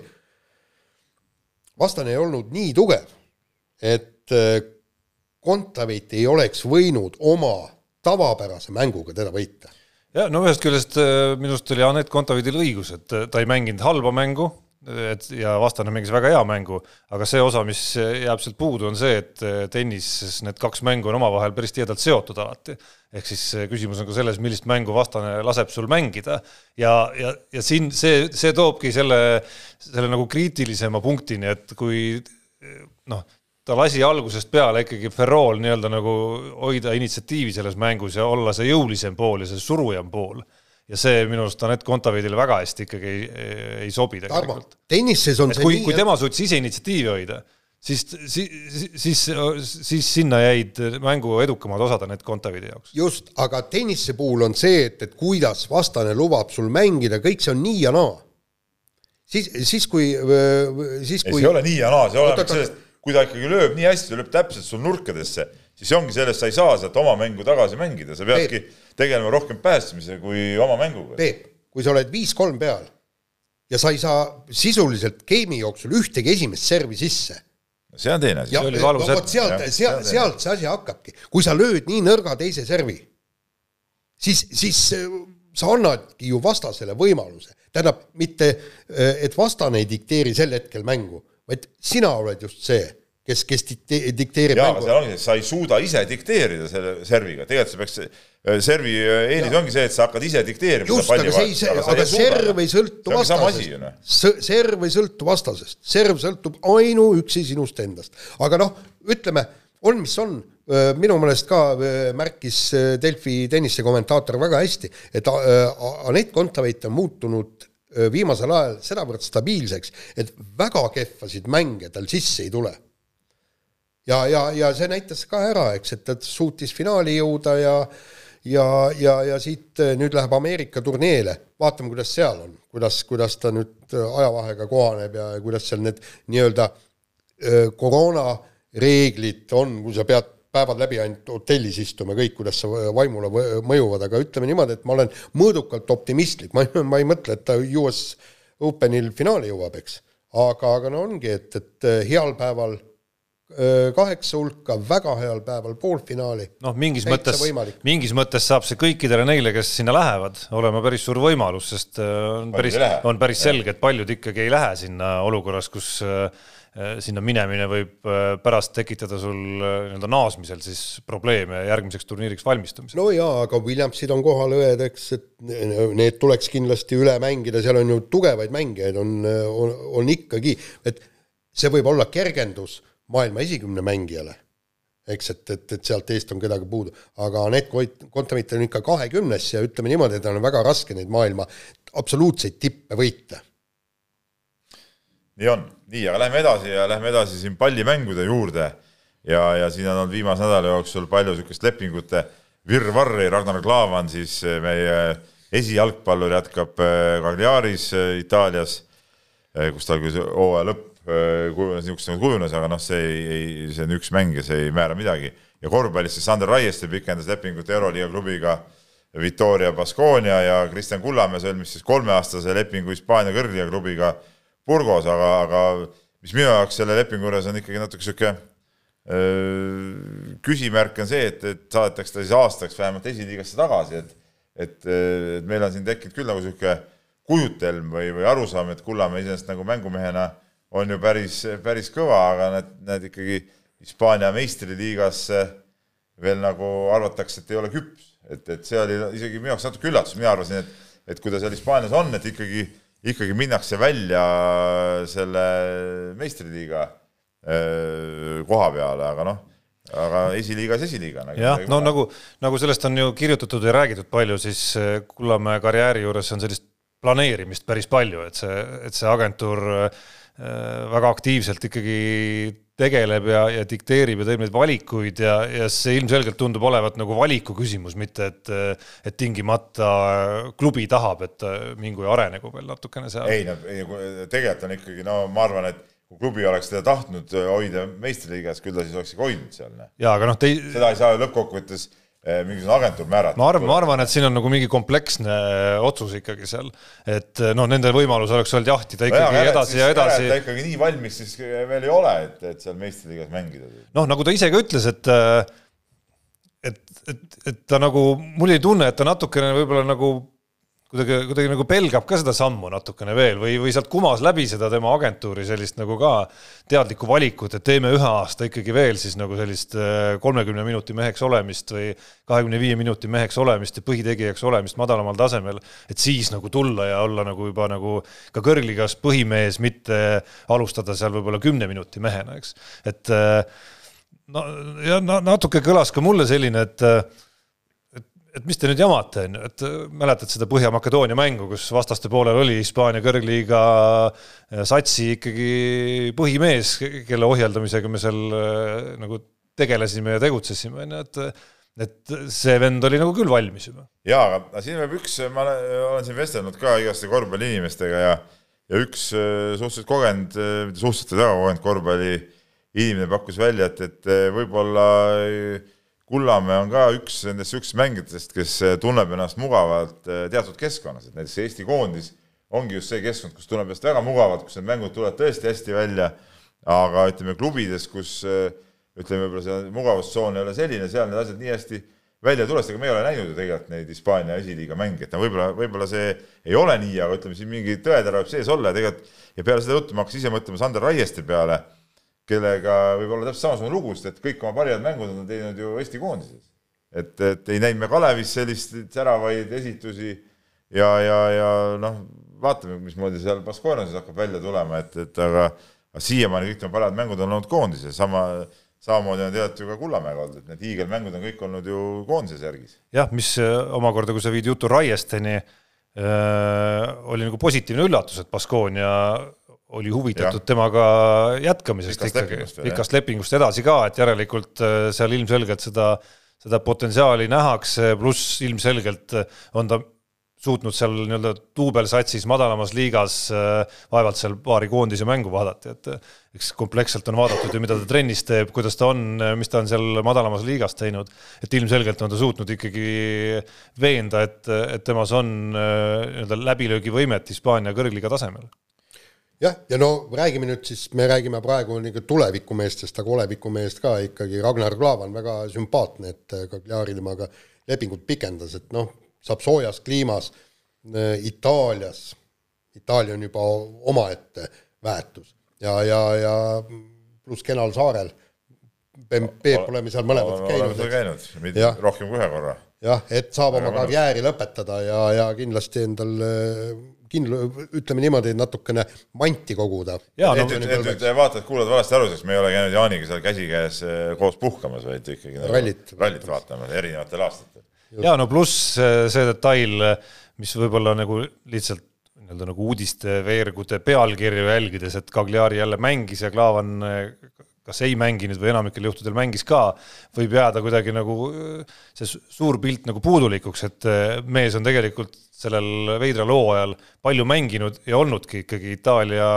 vastane ei olnud nii tugev, et Kontaveit ei oleks võinud oma tavapärase mänguga teda võita. ja no ühest küljest äh, minu arust oli Anett Kontaveidil õigus, et äh, ta ei mänginud halba mängu, et ja vastane mängis väga hea mängu, aga see osa, mis jääb sealt puudu, on see, et äh, tennises need kaks mängu on omavahel päris tihedalt seotud alati. ehk siis küsimus on ka selles, millist mängu vastane laseb sul mängida ja, ja, ja siin see, see toobki selle, selle nagu kriitilisema punktini, et kui noh, ta lasi algusest peale ikkagi Ferrol nii-öelda nagu hoida initsiatiivi selles mängus ja olla see jõulisem pool ja see surujam pool. Ja see minu arust Anett Kontaveidile väga hästi ikkagi ei, ei sobi tegelikult. tennises on et see kui, nii kui tema suutis ise initsiatiivi hoida, siis, siis, siis, siis sinna jäid mängu edukamad osad Anett Kontaveidi jaoks. just, aga tennise puhul on see, et, et kuidas vastane lubab sul mängida, kõik see on nii ja naa. siis, siis kui, siis kui ei, see ei ole nii ja naa, see oleneb sellest kui ta ikkagi lööb nii hästi, ta lööb täpselt sul nurkadesse, siis see ongi sellest, sa ei saa sealt oma mängu tagasi mängida, sa peadki tegelema rohkem päästmise kui oma mänguga. Peep, kui sa oled viis-kolm peal ja sa ei saa sisuliselt game'i jooksul ühtegi esimest servi sisse. see on teine asi. vot sealt, sealt, sealt see asi hakkabki, kui sa lööd nii nõrga teise servi, siis, siis sa annadki ju vastasele võimaluse, tähendab mitte, et vastane ei dikteeri sel hetkel mängu vaid sina oled just see, kes, kes dikteerib jaa, aga seal ongi, sa ei suuda ise dikteerida selle serviga, tegelikult sa peaks, äh, servi äh, eelis ongi see, et sa hakkad ise dikteerima just, aga see ei, aga, aga serv ei sõltu vastasest. Serv ei sõltu vastasest, serv sõltub ainuüksi sinust endast. aga noh, ütleme, on mis on, äh, minu meelest ka märkis Delfi tennise kommentaator väga hästi, et Anett Kontaveit on muutunud viimasel ajal sedavõrd stabiilseks, et väga kehvasid mänge tal sisse ei tule. Ja, ja, ja see näitas ka ära, eks, et ta suutis finaali jõuda ja ja, ja, ja siit nüüd läheb Ameerika turneele, vaatame, kuidas seal on, kuidas, kuidas ta nüüd ajavahega kohaneb ja kuidas seal need nii-öelda koroonareeglid on, kui sa pead päevad läbi ainult hotellis istume kõik, kuidas sa vaimule mõjuvad, aga ütleme niimoodi, et ma olen mõõdukalt optimistlik, ma ma ei mõtle, et ta US Openil finaali jõuab, eks. aga, aga no ongi, et, et heal päeval kaheksa hulka, väga heal päeval poolfinaali. noh, mingis mõttes, mingis mõttes saab see kõikidele neile, kes sinna lähevad, olema päris suur võimalus, sest on päris, on päris selge, et paljud ikkagi ei lähe sinna olukorras, kus sinna minemine võib pärast tekitada sul nii-öelda naasmisel siis probleeme järgmiseks turniiriks valmistumisel. no jaa, aga Williamsid on kohal õedeks, et need tuleks kindlasti üle mängida, seal on ju tugevaid mängijaid, on, on, on ikkagi, et see võib olla kergendus maailma esikümne mängijale. Eks, et, et, et sealt eest on kedagi puudu, aga Anett Kontaveit on ikka kahekümnes ja ütleme niimoodi, et on väga raske neid maailma absoluutseid tippe võita. Nii on, nii, aga lähme edasi ja lähme edasi siin pallimängude juurde. ja, ja siin on olnud viimase nädala jooksul palju niisugust lepingute virvarri, Ragnar Klavan siis eh, meie esijalgpallur jätkab eh, Cagliaris eh, Itaalias, kus tal küll hooaja lõpp kujunes niisuguseks nagu kujunes, aga noh, see ei, ei, see on üks mäng ja see ei määra midagi. ja korvpallis siis Sander Raieste pikendas lepingut Euroliiga klubiga Victoria Baskonia ja Kristjan Kullamäe sõlmis siis kolmeaastase lepingu Hispaania kõrgliiga klubiga Burgos, aga, aga mis minu jaoks selle lepingu juures on ikkagi natuke sihuke küsimärk on see, et, et saadetakse ta siis aastaks vähemalt esiliigasse tagasi, et et, et meil on siin tekkinud küll nagu niisugune kujutelm või, või arusaam, et Kullamäe iseenesest nagu mängumehena on ju päris, päris kõva, aga need, need ikkagi Hispaania meistriliigas veel nagu arvatakse, et ei ole küps, et, et see oli isegi minu jaoks natuke üllatus, mina arvasin, et, et kui ta seal Hispaanias on, et ikkagi, ikkagi minnakse välja selle meistriliiga koha peale, aga noh aga esiliigas esiliiga nagu. jah, no nagu, nagu sellest on ju kirjutatud ja räägitud palju, siis Kullamäe karjääri juures on sellist planeerimist päris palju, et see, et see agentuur väga aktiivselt ikkagi tegeleb ja, ja dikteerib ja teeb neid valikuid ja, ja see ilmselgelt tundub olevat nagu valiku küsimus, mitte et, et tingimata klubi tahab, et mingu ja arenegu veel natukene seal. ei no tegelikult on ikkagi, no ma arvan, et kui klubi oleks teda tahtnud hoida meistriliigas, küll ta siis oleks ikka hoidnud seal. jaa, aga noh, te seda ei saa lõppkokkuvõttes Eh, mingisugune agentuur määrata. ma arvan, ma arvan, et siin on nagu mingi kompleksne eh, otsus ikkagi seal, et eh, noh, nendel võimalus oleks olnud jahtida ikkagi no jah, edasi ja edasi. ta ikkagi nii valmis siis veel ei ole, et, et seal meistriliigas mängida. noh, nagu ta ise ka ütles, et et, et, et ta nagu, mul jäi tunne, et ta natukene võib-olla nagu kuidagi, kuidagi nagu pelgab ka seda sammu natukene veel või, või sealt kumas läbi seda tema agentuuri sellist nagu ka teadlikku valikut, et teeme ühe aasta ikkagi veel siis nagu sellist äh, kolmekümne minuti meheks olemist või kahekümne viie minuti meheks olemist ja põhitegijaks olemist madalamal tasemel, et siis nagu tulla ja olla nagu juba nagu ka kõrgligas põhimees, mitte alustada seal võib-olla kümne minuti mehena, eks. et äh, no ja natuke kõlas ka mulle selline, et äh, et mis te nüüd jamate, on ju, et äh, mäletad seda Põhja-Makedoonia mängu, kus vastaste poolel oli Hispaania kõrgliiga äh, satsi ikkagi põhimees, kelle ohjeldamisega me seal äh, nagu tegelesime ja tegutsesime, on ju, et et see vend oli nagu küll valmis juba. jaa, aga siin võib üks, ma olen siin vestelnud ka igaste korvpalliinimestega ja ja üks suhteliselt kogenud, mitte suhteliselt väga kogenud korvpalliinimene pakkus välja, et, et võib-olla äh, Kullamäe on ka üks nendest sihukesest mängijatest, kes eh, tunneb ennast mugavalt eh, teatud keskkonnas, et näiteks Eesti koondis ongi just see keskkond, kus tunneb ennast väga mugavalt, kus need mängud tulevad tõesti hästi välja, aga ütleme klubides, kus eh, ütleme, võib-olla see mugavustsoon ei ole selline, seal need asjad nii hästi välja ei tule, sest ega me ei ole näinud ju tegelikult neid Hispaania esiliiga mänge, et no võib-olla, võib-olla see ei ole nii, aga ütleme siin mingi tõetera võib sees olla ja tegelikult ja peale seda juttu ma hakkasin ise mõtlema Sander Raieste peale kellega võib olla täpselt samasugune lugu, sest et kõik oma parimad mängud on teinud ju Eesti koondises. et, et ei näinud me Kalevis sellist säravaid esitusi ja, ja, ja noh, vaatame, mismoodi seal Baskoonias hakkab välja tulema, et, et aga, aga siiamaani kõik tema paremad mängud on olnud koondises, sama samamoodi on teatud ju ka Kullamäega olnud, et need hiigelmängud on kõik olnud ju koondise särgis. jah, mis äh, omakorda, kui sa viid jutu Raiesteni äh,, oli nagu positiivne üllatus, et Baskoonia oli huvitatud ja. temaga jätkamisest pikast ikkagi, pikast lepingust edasi ka, et järelikult äh, seal ilmselgelt seda, seda potentsiaali nähakse, pluss ilmselgelt äh, on ta suutnud seal nii-öelda duubelsatsis madalamas liigas äh, vaevalt seal paari koondise mängu vaadata, et eks kompleksselt on vaadatud ju, mida ta trennis teeb, kuidas ta on, mis ta on seal madalamas liigas teinud, et ilmselgelt on ta suutnud ikkagi veenda, et, et temas on nii-öelda läbilöögivõimet Hispaania kõrgliga tasemel jah, ja no räägime nüüd siis, me räägime praegu nagu tulevikumeestest, aga olevikumeest ka ikkagi, Ragnar Klavan väga sümpaatne, et Cagliari temaga lepingut pikendas, et noh, saab soojas kliimas äh, Itaalias, Itaalia on juba omaette väärtus ja, ja, ja pluss kenal saarel. Peep oleme seal mõlemad käinud. oleme käinud, rohkem kui ühe korra. jah, et saab oma karjääri lõpetada ja, ja kindlasti endal kindla, ütleme niimoodi, natukene manti koguda. et, et, et, et vaatad, kuulad valesti aru, sest me ei ole käinud Jaaniga seal käsikäes eh, koos puhkamas, vaid ikkagi nagu rallit, rallit vaatame erinevatel aastatel. ja no pluss eh, see detail, mis võib-olla nagu lihtsalt nii-öelda nagu uudiste veergude pealkirju jälgides, et Cagliari jälle mängis ja Klaavan eh, kas ei mänginud või enamikel juhtudel mängis ka, võib jääda kuidagi nagu see suur pilt nagu puudulikuks, et mees on tegelikult sellel veidral hooajal palju mänginud ja olnudki ikkagi Itaalia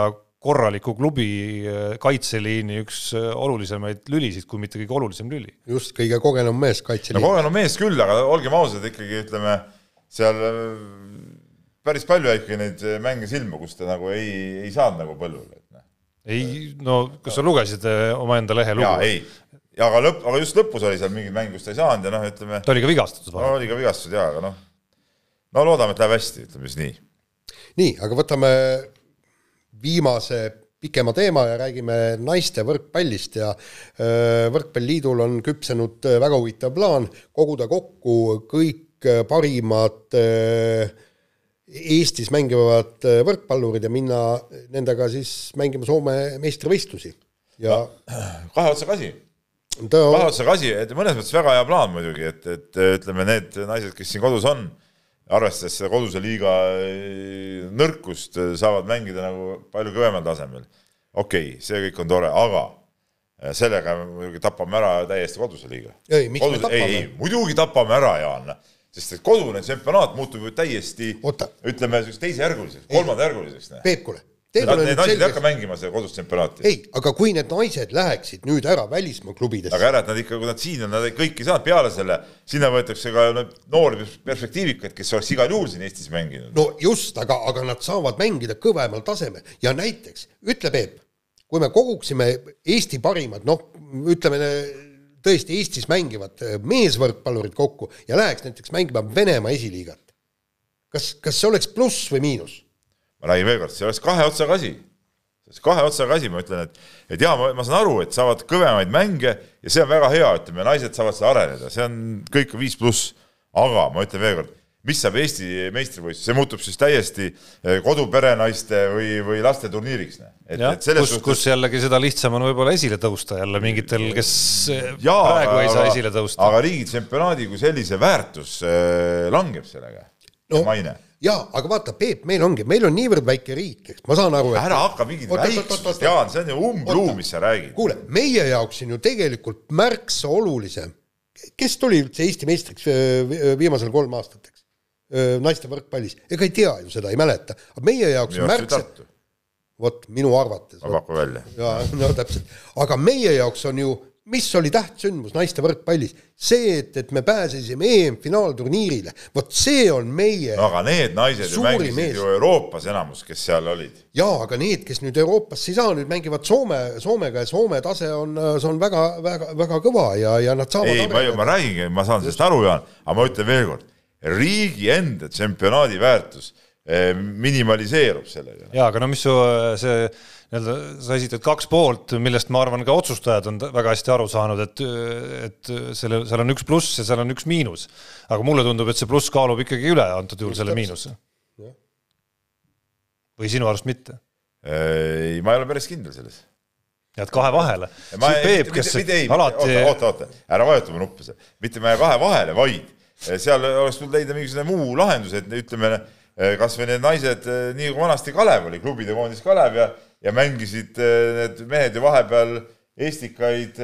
korraliku klubi äh, kaitseliini üks äh, olulisemaid lülisid, kui mitte kõige olulisem lüli. just, kõige kogenum mees kaitseliin. no kogenum mees küll, aga olgem ausad, ikkagi ütleme seal päris palju ikkagi neid mänge silma, kus ta nagu ei, ei saanud nagu põllule. Ei, no kas sa lugesid omaenda lehe lugu? jaa, ei aga lõpp, aga just lõpus oli seal mingeid mänge, kus ta ei saanud ja noh, ütleme. ta oli ka vigastatud vahel. no oli ka vigastatud jaa, aga noh, no loodame, et läheb hästi, ütleme siis nii. nii, aga võtame viimase pikema teema ja räägime naiste võrkpallist ja äh, Võrkpalliliidul on küpsenud äh, väga huvitav plaan koguda kokku kõik äh, parimad Eestis mängivad võrkpallurid ja minna nendega siis mängima Soome meistrivõistlusi ja kahe otsaga asi ta... kahe otsaga asi, et mõnes mõttes väga hea plaan muidugi, et, et ütleme, need naised, kes siin kodus on, arvestades seda koduse liiga eh, nõrkust, saavad mängida nagu palju kõvemal tasemel. okei okay,, see kõik on tore, aga sellega muidugi tapame ära täiesti koduse liiga. ei, miks kodus, me tapame? ei, ei, muidugi tapame ära, Jaan sest et kodune tsempionaat muutub ju täiesti, ütleme, teisejärguliseks, kolmandajärguliseks. Peep, kuule need naised ei hakka mängima seda kodust tsempionaati. ei, aga kui need naised läheksid nüüd ära välismaa klubidesse. aga ära, et nad ikka, kui nad siin on, nad kõik ei saanud peale selle, sinna võetakse ka noori perspektiivikaid, kes oleks igal juhul siin Eestis mänginud. no just, aga, aga nad saavad mängida kõvemal tasemel ja näiteks, ütle Peep, kui me koguksime Eesti parimad, noh, ütleme tõesti Eestis mängivad meesvõrkpallurid kokku ja läheks näiteks mängima Venemaa esiliigat. kas, kas see oleks pluss või miinus? ma räägin veel kord, see oleks kahe otsaga asi. see oleks kahe otsaga asi, ma ütlen, et, et jaa, ma, ma saan aru, et saavad kõvemaid mänge ja see on väga hea, ütleme, naised saavad seda areneda, see on kõik viis pluss. aga ma ütlen veel kord, mis saab Eesti meistrivõistlus, see muutub siis täiesti eh, koduperenaiste või, või laste turniiriks. et, et selles kus, suhtes. kus jällegi seda lihtsam on võib-olla esile tõusta jälle mingitel, kes jaa, praegu ei saa esile tõusta. aga riigitsempionaadi kui sellise väärtus äh, langeb sellega no,, maine jaa, aga vaata, Peep, meil ongi, meil on niivõrd väike riik, eks ma saan aru, et ära hakka mingit väiksust, Jaan, see on ju umbluu, mis sa räägid. kuule, meie jaoks on ju tegelikult märksa olulisem, kes tuli üldse Eesti meistriks viimasel kolm aastat, eks? Naiste võrkpallis, ega ei tea ju seda, ei mäleta, aga meie jaoks on märksa vot minu arvates. ma pakun välja. jaa, no täpselt, aga meie jaoks on ju mis oli tähtsündmus naiste võrkpallis? see, et, et me pääsesime EM-finaalturniirile, vot see on meie aga need naised ju mängisid mees. ju Euroopas enamus, kes seal olid. jaa, aga need, kes nüüd Euroopasse ei saa, nüüd mängivad Soome, Soomega ja Soome tase on, see on väga, väga, väga kõva ja, ja nad saavad ei, ma, ma räägingi, ma saan sellest aru, Jaan, aga ma ütlen veel kord, riigi enda tsempionaadi väärtus eh, minimaliseerub sellega. jaa, aga no mis su see nii-öelda sa esitad kaks poolt, millest ma arvan, ka otsustajad on väga hästi aru saanud, et, et selle, seal on üks pluss ja seal on üks miinus. aga mulle tundub, et see pluss kaalub ikkagi üle antud juhul selle miinuse. või sinu arust mitte? ei, ma ei ole päris kindel selles. jääd kahe vahele. Peep, kes mitte, ei, alati. oota, oota, ära vajuta mu nuppe seal, mitte ma ei jää kahe vahele, vaid seal oleks tulnud leida mingisugune muu lahendus, et ütleme kasvõi need naised, nii kui vanasti Kalev oli, klubide koondis Kalev ja ja mängisid äh, need mehed ju vahepeal Eestikaid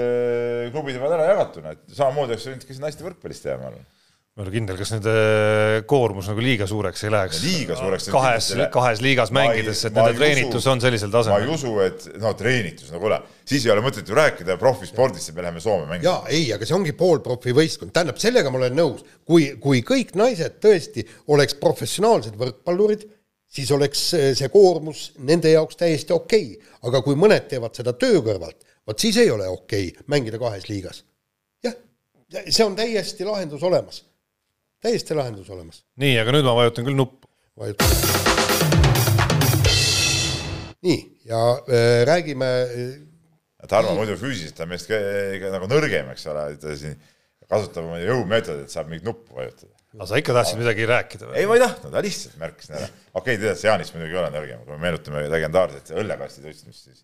klubide vahel ära jagatuna, et samamoodi oleks võinud ka siin naiste võrkpallist jääma olla ma ei ole kindel, kas nende koormus nagu liiga suureks ei läheks. liiga suureks. kahes, kahes liigas mängides, et nende treenitus usu, on sellisel tasemel. ma ei usu, et no treenitus, no kuule, siis ei ole mõtet ju rääkida profispordist, et me läheme Soome mängima. jaa, ei, aga see ongi poolprofi võistkond, tähendab, sellega ma olen nõus, kui, kui kõik naised tõesti oleks professionaalsed võrkpallurid siis oleks see koormus nende jaoks täiesti okei okay., aga kui mõned teevad seda töö kõrvalt, vot siis ei ole okei okay mängida kahes liigas. jah, see on täiesti lahendus olemas, täiesti lahendus olemas. nii, aga nüüd ma vajutan küll nuppu. vajutan. nii, ja äh, räägime äh, Tarmo muidu füüsiliselt on meist nagu nõrgem, eks ole, et siin kasutab oma jõumeetodit, saab mingit nuppu vajutada aga sa ikka tahtsid midagi rääkida või? ei, ma ei tahtnud, ma lihtsalt märkasin ära. okei okay,, tead, see Jaanist muidugi ei ole nõrgem, kui me meenutame legendaarset õllekasti tõstmist, siis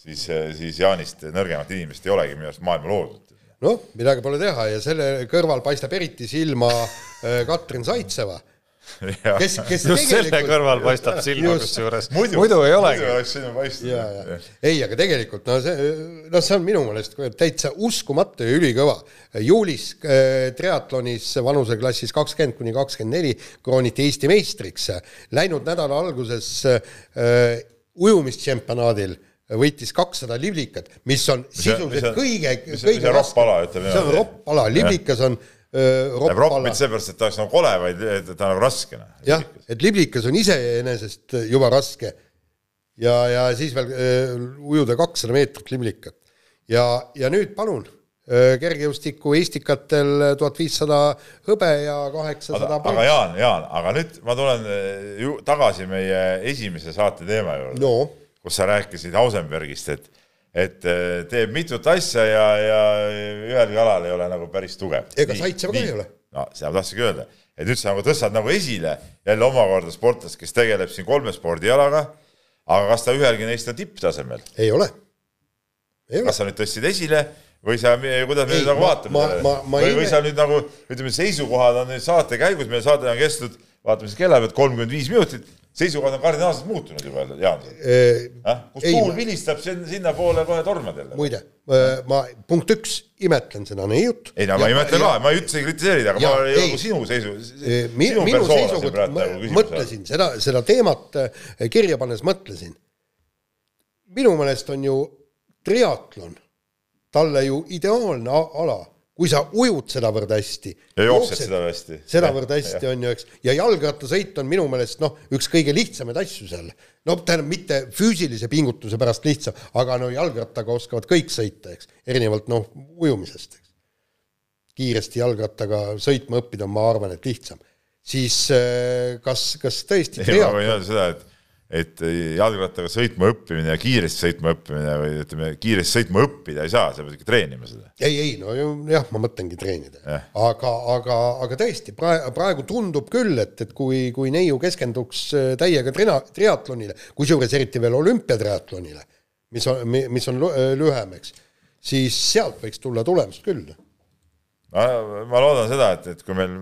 siis, siis Jaanist nõrgemat inimest ei olegi minu arust maailma loodud. Noh, midagi pole teha ja selle kõrval paistab eriti silma äh, Katrin Zaitseva kes, kes just selle kõrval paistab silma kusjuures, muidu, muidu ei olegi. muidu oleks silma paistnud. ei, aga tegelikult no see, noh, see on minu meelest täitsa uskumatu ja ülikõva. juulis äh, triatlonis vanuseklassis kakskümmend kuni kakskümmend neli krooniti Eesti meistriks. Läinud nädala alguses äh, ujumistšempionaadil võitis kakssada liblikat, mis on sisuliselt kõige, kõige on ropp ala, ütleme see on niimoodi. ropp ala, liblikas on öö, ropp mitte seepärast, et ta oleks nagu kole, vaid ta on nagu raske. jah, et liblikas on iseenesest juba raske. Ja, ja siis veel öö, ujuda kakssada meetrit liblikat. ja, ja nüüd palun, kergejõustiku Estikatel tuhat viissada hõbe ja kaheksasada aga, aga Jaan, Jaan, aga nüüd ma tulen ju tagasi meie esimese saate teema juurde. No kus sa rääkisid Hausenbergist, et, et eh, teeb mitut asja ja, ja ühelgi alal ei ole nagu päris tugev. Ega Zaitsev ka ei ole. no seda ma tahtsingi öelda, et nüüd sa nagu tõstad nagu esile jälle omakorda sportlast, kes tegeleb siin kolme spordialaga, aga kas ta ühelgi neist on tipptasemel? ei ole, kas sa nüüd tõstsid esile või sa, kuidas me Ei, nüüd nagu vaatame või, ei- või sa nüüd nagu ütleme, seisukohad on nüüd saate käigus, meie saade on kestnud, vaatame siis kella pealt kolmkümmend viis minutit, seisukohad on kardinaalselt muutunud juba, Jaan. kus ei, tuul ma- vilistab sin- sinnapoole kohe tormadele. muide, ma punkt üks imetlen seda neiut. ei no ma ei mõtle ka, ma ei üldse ei kritiseerida, aga Ja, ma ei. nagu sinu seisu, minu, sinu minu persoona siin seisukoht, praegu küsimus. mõtlesin seda, seda teemat eh, kirja pannes mõtlesin. minu meelest on ju triatlon talle ju ideaalne ala, kui sa ujud sedavõrd hästi. Ja jooksed sedavõrd hästi. sedavõrd hästi on ju, eks, ja jalgrattasõit on minu meelest noh, üks kõige lihtsamaid asju seal. no tähendab, mitte füüsilise pingutuse pärast lihtsam, aga no jalgrattaga oskavad kõik sõita, eks, erinevalt noh, ujumisest, eks kiiresti jalgrattaga sõitma õppida on, ma arvan, et lihtsam. siis äh, kas, kas tõesti ei, ma võin öelda seda, et, et jalgrattaga sõitma õppimine ja kiiresti sõitma õppimine või ütleme, kiiresti sõitma õppida ei saa, sa pead ikka treenima seda. ei, ei no jah, ma mõtlengi treenida Jah.. aga, aga, aga tõesti praegu, praegu tundub küll, et, et kui, kui neiu keskenduks äh, täiega trina-, triatlonile, kusjuures eriti veel olümpiatriatlonile, mis on, mis on lü- lühem, eks, siis sealt võiks tulla tulemust küll. ma, ma loodan seda, et, et kui meil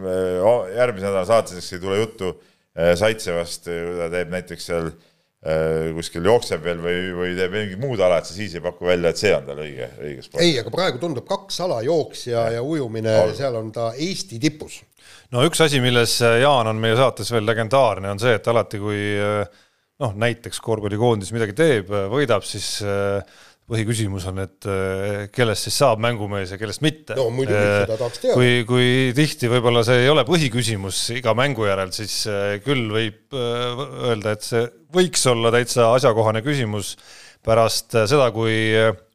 järgmise nädala saates ei tule juttu äh, Saitsevast, kui ta teeb näiteks seal äh, kuskil jookseb veel või, või teeb mingit muud ala, et sa siis ei paku välja, et see on tal õige, õige sport. ei, aga praegu tundub kaks ala, jooks ja, ja ujumine, seal on ta Eesti tipus. no üks asi, milles Jaan on meie saates veel legendaarne, on see, et alati, kui noh, näiteks korvpallikoondis midagi teeb, võidab, siis äh, põhiküsimus on, et äh, kellest siis saab mängumees ja kellest mitte. No muidugi, seda tahaks teada. kui, kui tihti võib-olla see ei ole põhiküsimus iga mängu järel, siis äh, küll võib öelda, et see võiks olla täitsa asjakohane küsimus pärast seda, kui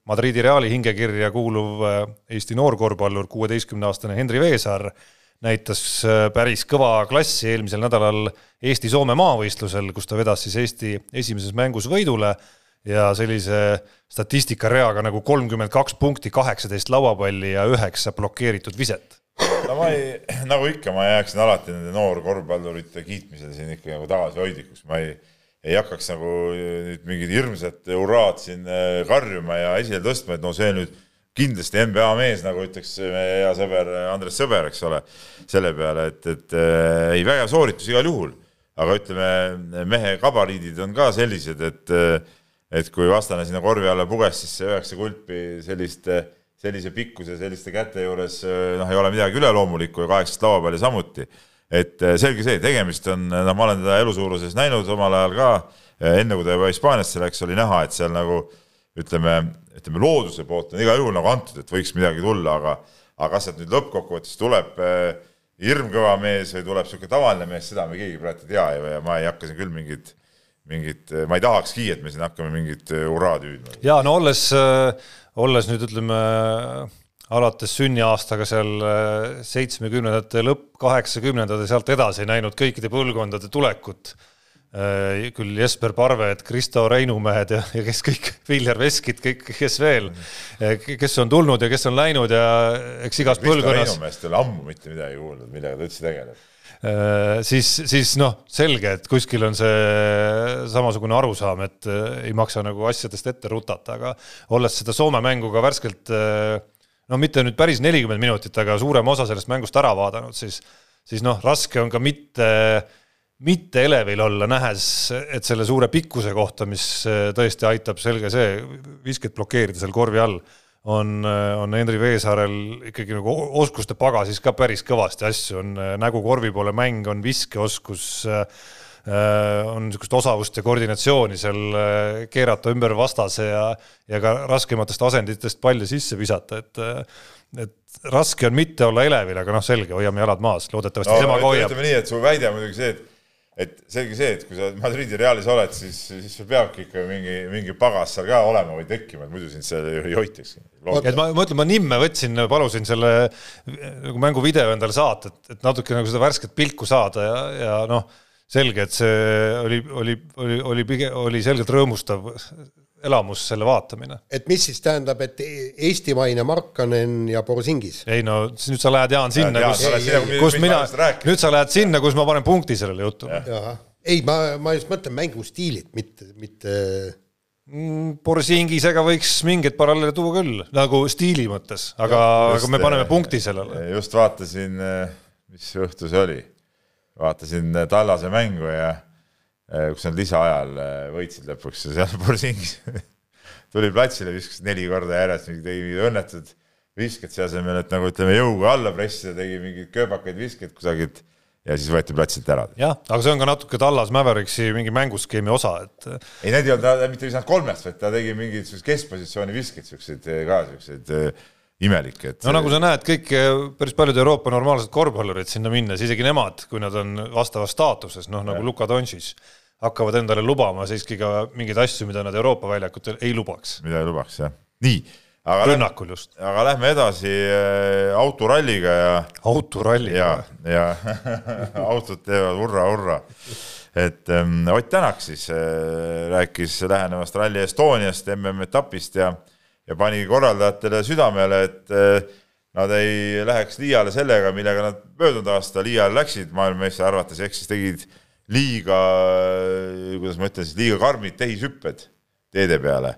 Madridi Reali hingekirja kuuluv Eesti noorkorvpallur, kuueteistkümne-aastane Henri Veesaar näitas päris kõva klassi eelmisel nädalal Eesti-Soome maavõistlusel, kus ta vedas siis Eesti esimeses mängus võidule ja sellise statistikareaga nagu kolmkümmend kaks punkti, kaheksateist lauapalli ja üheksa blokeeritud viset. no ma ei, nagu ikka, ma jääksin alati nende noorkorvpallurite kiitmisel siin ikka nagu tagasihoidlikuks, ma ei, ei hakkaks nagu nüüd mingit hirmsat hurraad siin äh, karjuma ja esile tõstma, et no see nüüd kindlasti NBA mees, nagu ütleks meie hea sõber Andres Sõber, eks ole, selle peale, et, et äh, ei, vägev sooritus igal juhul, aga ütleme, mehe gabariidid on ka sellised, et et kui vastane sinna korvi alla puges, siis see üheksa kulpi sellist sellise pikkuse selliste käte juures noh, ei ole midagi üleloomulikku ja kaheksast lauapalli samuti. et selge see, tegemist on, no ma olen teda elusuuruses näinud omal ajal ka, enne kui ta juba Hispaaniasse läks, oli näha, et seal nagu ütleme, ütleme looduse poolt on igal juhul nagu antud, et võiks midagi tulla, aga aga kas sealt nüüd lõppkokkuvõttes tuleb hirmkõva mees või tuleb niisugune tavaline mees, seda me keegi praegu ei tea ja ma ei hakka siin küll mingit mingit, ma ei tahakski, et me siin hakkame mingit hurraad hüüdma. ja no olles, olles nüüd ütleme alates sünniaastaga seal seitsmekümnendate lõpp, kaheksakümnendate sealt edasi näinud kõikide põlvkondade tulekut. küll Jesper Parved, Kristo Reinumehed ja, ja kes kõik, Viljar Veskid, kõik, kes veel, kes on tulnud ja kes on läinud ja eks igas põlvkonnas. Reinumeest ei ole ammu mitte midagi kuulnud, millega ta üldse tegeleb siis, siis noh, selge, et kuskil on see samasugune arusaam, et ei maksa nagu asjadest ette rutata, aga olles seda Soome mängu ka värskelt no mitte nüüd päris nelikümmend minutit, aga suurema osa sellest mängust ära vaadanud, siis, siis noh, raske on ka mitte, mitte elevil olla, nähes, et selle suure pikkuse kohta, mis tõesti aitab, selge see, visket blokeerida seal korvi all on, on Henri Veesaarel ikkagi nagu oskuste pagasis ka päris kõvasti asju, on nägu korvi poole mäng, on viskeoskus, on niisugust osavust ja koordinatsiooni seal keerata ümber vastase ja, ja ka raskematest asenditest palle sisse visata, et et raske on mitte olla elevil, aga noh, selge, hoiame jalad maas, loodetavasti no, tema ka hoiab. ütleme nii, et su väide on muidugi see, et et selge see, et kui sa Madridi Realis oled, siis, siis sul peabki ikka mingi, mingi pagas seal ka olema või tekkima, et muidu sind seal ei hoitaks. et ma, ma ütlen, ma nimme võtsin, palusin selle nagu mänguvideo endale saata, et, et natuke nagu seda värsket pilku saada ja, ja noh, selge, et see oli, oli, oli, oli pigem, oli selgelt rõõmustav elamus selle vaatamine. et mis siis tähendab, et eestimaine Markanen ja Borisingis? ei no nüüd sa lähed, Jaan, sinna, kus, kus mina, nüüd sa lähed sinna, kus ma panen punkti sellele jutule. ei, ma, ma just mõtlen mängustiililt, mitte, mitte mm, Borsingisega võiks mingeid paralleele tuua küll, nagu stiili mõttes, aga, aga me paneme punkti sellele. just vaatasin, mis õhtu see oli, vaatasin Tallase mängu ja Äh, kus nad lisaajal äh, võitsid lõpuks ja seal Borsingis tuli platsile, viskas neli korda järjest, tegi mingid õnnetud visked selle asemel, et nagu ütleme, jõuga alla pressida, tegi mingeid kööbakaid viskeid kusagilt ja siis võeti platsilt ära. jah, aga see on ka natuke Tallas Mavericksi mingi mänguskeemi osa, et. ei, need ei olnud, ta mitte ei saanud kolmest, vaid ta tegi mingeid keskpositsiooni viskeid, siukseid ka siukseid imelikke, et. no nagu sa näed, kõik päris paljud Euroopa normaalsed korvpallurid sinna minnes, isegi nemad, kui nad on vastavas staatuses, noh nagu. Luka Dontšis, hakkavad endale lubama siiski ka mingeid asju, mida nad Euroopa väljakutel ei lubaks. mida ei lubaks, jah. nii. rünnakul just. aga lähme edasi äh, autoralliga ja. autoralliga. ja, ja autod teevad hurra-hurra et ähm, Ott Tänak siis äh, rääkis lähenevast Rally Estoniast, MM-etapist ja ja pani korraldajatele südamele, et eh, nad ei läheks liiale sellega, millega nad möödunud aasta liiale läksid maailmameistri arvates, ehk siis tegid liiga, kuidas ma ütlen siis, liiga karmid tehishüpped teede peale.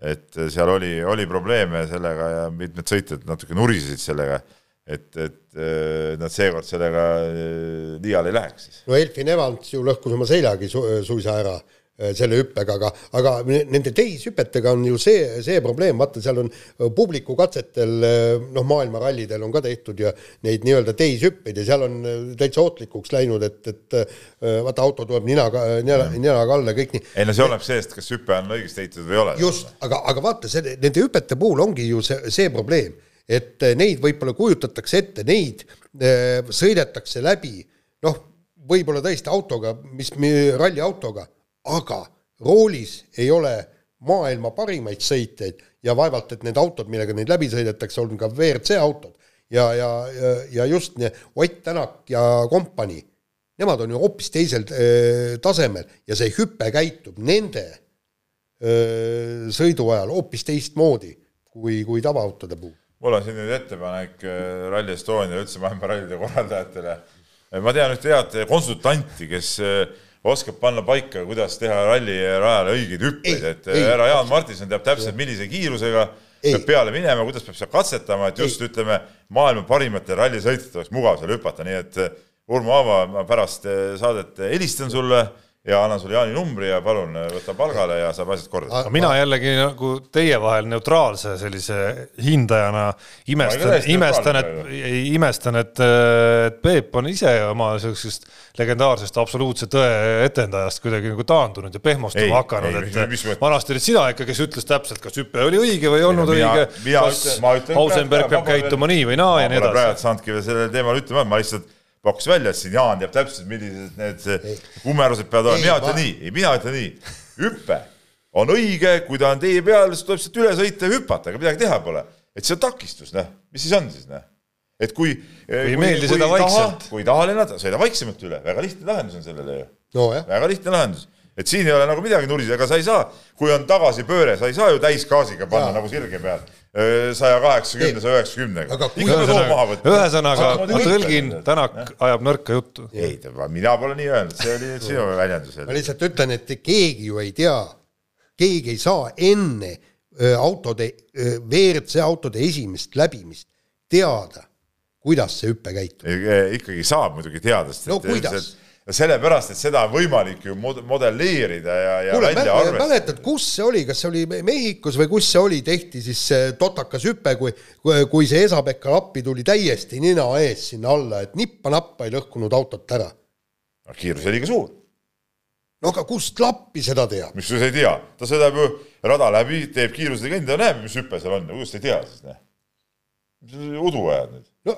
et seal oli, oli probleeme sellega ja mitmed sõitjad natuke nurisesid sellega, et, et eh, nad seekord sellega eh, liiale ei läheks siis. no Elfin Evans ju lõhkus oma seljagi su suisa ära Äh, selle hüppega, aga, aga nende teishüpetega on ju see, see probleem, vaata, seal on äh, publiku katsetel, äh, noh, maailmarallidel on ka tehtud ja neid nii-öelda teishüppeid ja seal on täitsa ohtlikuks läinud, et, et vaata, auto tuleb ninaga, nina, ninaga alla, kõik nii. ei no see oleneb sellest, kas hüpe on õigesti ehitatud või ei ole. just, aga, aga vaata, see, nende hüpete puhul ongi ju see, see probleem, et neid võib-olla kujutatakse ette, neid sõidetakse läbi, noh, võib-olla tõesti autoga, mis, ralliautoga aga roolis ei ole maailma parimaid sõitjaid ja vaevalt, et need autod, millega neid läbi sõidetakse, on ka WRC autod ja, ja, ja, ja just nii Ott Tänak ja kompanii, nemad on ju hoopis teisel öö, tasemel ja see hüpe käitub nende öö, sõidu ajal hoopis teistmoodi kui, kui tavaautode puhul. mul on siin nüüd ettepanek Rally Estonia üldse maailmarallide korraldajatele. ma tean ühte head konsultanti, kes öö, oskab panna paika, kuidas teha rallirajale õigeid hüppeid, et ei, härra Jaan Martinson teab täpselt, millise kiirusega ei. peab peale minema, kuidas peab seal katsetama, et just ei. ütleme, maailma parimatel rallisõitjatel oleks mugav seal hüpata, nii et Urmo Aava, ma pärast saadet helistan sulle ja annan sulle Jaani numbri ja palun äh, võta palgale ja saab asjad korda. mina jällegi nagu teie vahel neutraalse sellise hindajana imestan, imestan, et, imestan, et, et Peep on ise oma sellisest legendaarsest absoluutse tõe etendajast kuidagi nagu taandunud ja pehmostuma hakanud, et vanasti olid sina ikka, kes ütles täpselt, kas hüpe oli õige või ei olnud mina, õige, kas Ausenberg peab käituma nii või naa ja nii edasi. praegu saanudki veel sellel teemal ütlema, ma lihtsalt pakkus välja, et siin Jaan teab täpselt, millised need kumerused peavad olema, mina ütlen nii, ei mina ütlen nii, hüpe on õige, kui ta on tee peal, siis tuleb sealt üle sõita ja hüpata, ega midagi teha pole. et see on takistus, noh, mis siis on siis, noh. et kui ei meeldi seda vaikselt. kui ei taha lennata, sõida vaiksemalt üle, väga lihtne lahendus on sellele ju no,. väga lihtne lahendus et siin ei ole nagu midagi nuriseda, ega sa ei saa, kui on tagasipööre, sa ei saa ju täisgaasiga panna ja. nagu sirge peal saja kaheksakümne, saja üheksakümnega. ühesõnaga, ma tõlgin, Tänak ajab nõrka juttu. ei, mina pole nii öelnud, see oli sinu väljendus. ma lihtsalt ütlen, et keegi ju ei tea, keegi ei saa enne autode, WRC autode esimest läbimist teada, kuidas see hüpe käitub. ikkagi saab muidugi teada, sest no kuidas? sellepärast, et seda on võimalik ju modelleerida ja, ja Kuule, välja arvestada. mäletad, kus see oli, kas see oli Mehhikos või kus see oli, tehti siis see totakas hüpe, kui, kui see Esa-Pekka Lappi tuli täiesti nina ees sinna alla, et nippa-nappa ei lõhkunud autot ära. kiirus oli liiga suur no aga kust lappi seda teab? miks sa ei tea, ta sõidab ju rada läbi, teeb kiirusega ta näeb, mis hüpe seal on, kuidas ta ei tea siis, noh. mis sa udu ajad nüüd? no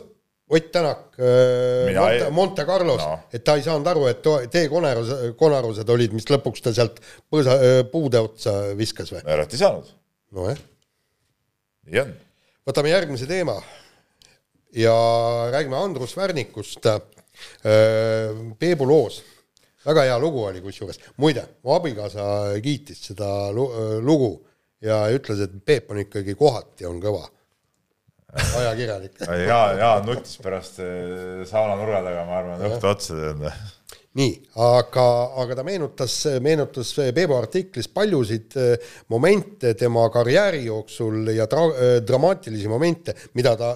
Ott Tänak äh, Monte, ei- Monte Carlos No. et ta ei saanud aru, et to- teekonarus, konarused olid, mis lõpuks ta sealt põõsa, puude otsa viskas või? ära ei saanud, nojah, nii on. võtame järgmise teema ja räägime Andrus Värnikust. Peebu loos, väga hea lugu oli kusjuures, muide, mu abikaasa kiitis seda lu- lugu ja ütles, et Peep on ikkagi kohati on kõva ajakirjanik Jaan, Jaan nuttis pärast eh, saunanurga taga, ma arvan, õhtu otsa tead. nii, aga, aga ta meenutas, meenutas Peebu artiklis paljusid eh, momente tema karjääri jooksul ja tra-, dramaatilisi momente, mida ta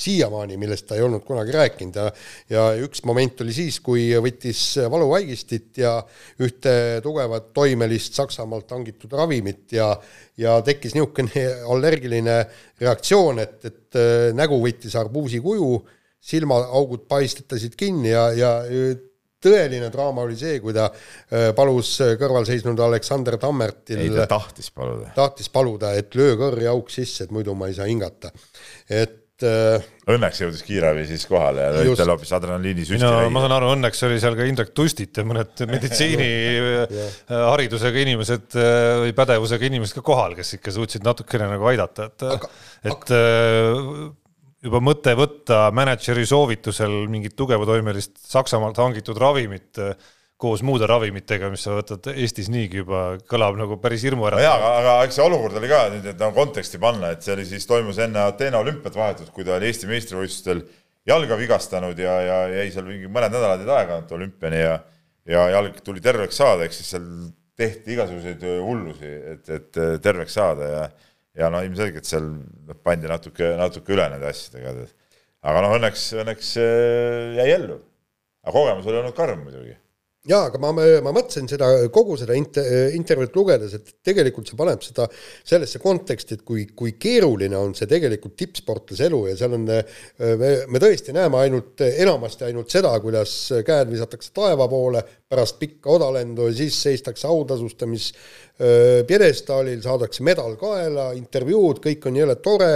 siiamaani, millest ta ei olnud kunagi rääkinud ja ja üks moment oli siis, kui võttis valuvaigistit ja ühte tugevat toimelist Saksamaalt hangitud ravimit ja ja tekkis niisugune allergiline reaktsioon, et, et äh, nägu võttis arbuusi kuju, silmaaugud paistetasid kinni ja, ja tõeline draama oli see, kui ta äh, palus kõrval seisnud Aleksander Tammertil ei, ta tahtis paluda. tahtis paluda, et löö kõrri auk sisse, et muidu ma ei saa hingata. et Õnneks jõudis kiirabi siis kohale ja Just. talle hoopis adrenaliinisüsti no ma no, saan aru, õnneks oli seal ka Indrek Tustit ja mõned meditsiiniharidusega inimesed äh, või pädevusega inimesed ka kohal, kes ikka suutsid natukene nagu aidata, et Aga- et äh, juba mõte võtta mänedžeri soovitusel mingit tugevatoimelist Saksamaalt hangitud ravimit äh, koos muude ravimitega, mis sa võtad Eestis niigi juba, kõlab nagu päris jaa, hirmuäratavalt. aga, aga eks see olukord oli ka nüüd, et nagu konteksti panna, et see oli siis, toimus enne Ateena olümpiat vahetult, kui ta oli Eesti meistrivõistlustel jalga vigastanud ja, ja jäi seal mingi mõned nädalad jäid aega olümpiani ja ja jalg tuli terveks saada, ehk siis seal tehti igasuguseid hullusi, et, et terveks saada ja ja no ilmselgelt seal noh, pandi natuke, natuke üle nende asjadega. aga noh, õnneks, õnneks äh, jäi ellu. aga kogemus oli olnud karm muidugi jaa, aga ma, ma mõtlesin seda, kogu seda inter, intervjuud lugedes, et tegelikult see paneb seda sellesse konteksti, et kui, kui keeruline on see tegelikult tippsportlase elu ja seal on, me, me tõesti näeme ainult, enamasti ainult seda, kuidas käed visatakse taeva poole pärast pikka odalendu ja siis seistakse autasustamis pjedestaalil, saadakse medal kaela, intervjuud, kõik on jõle tore.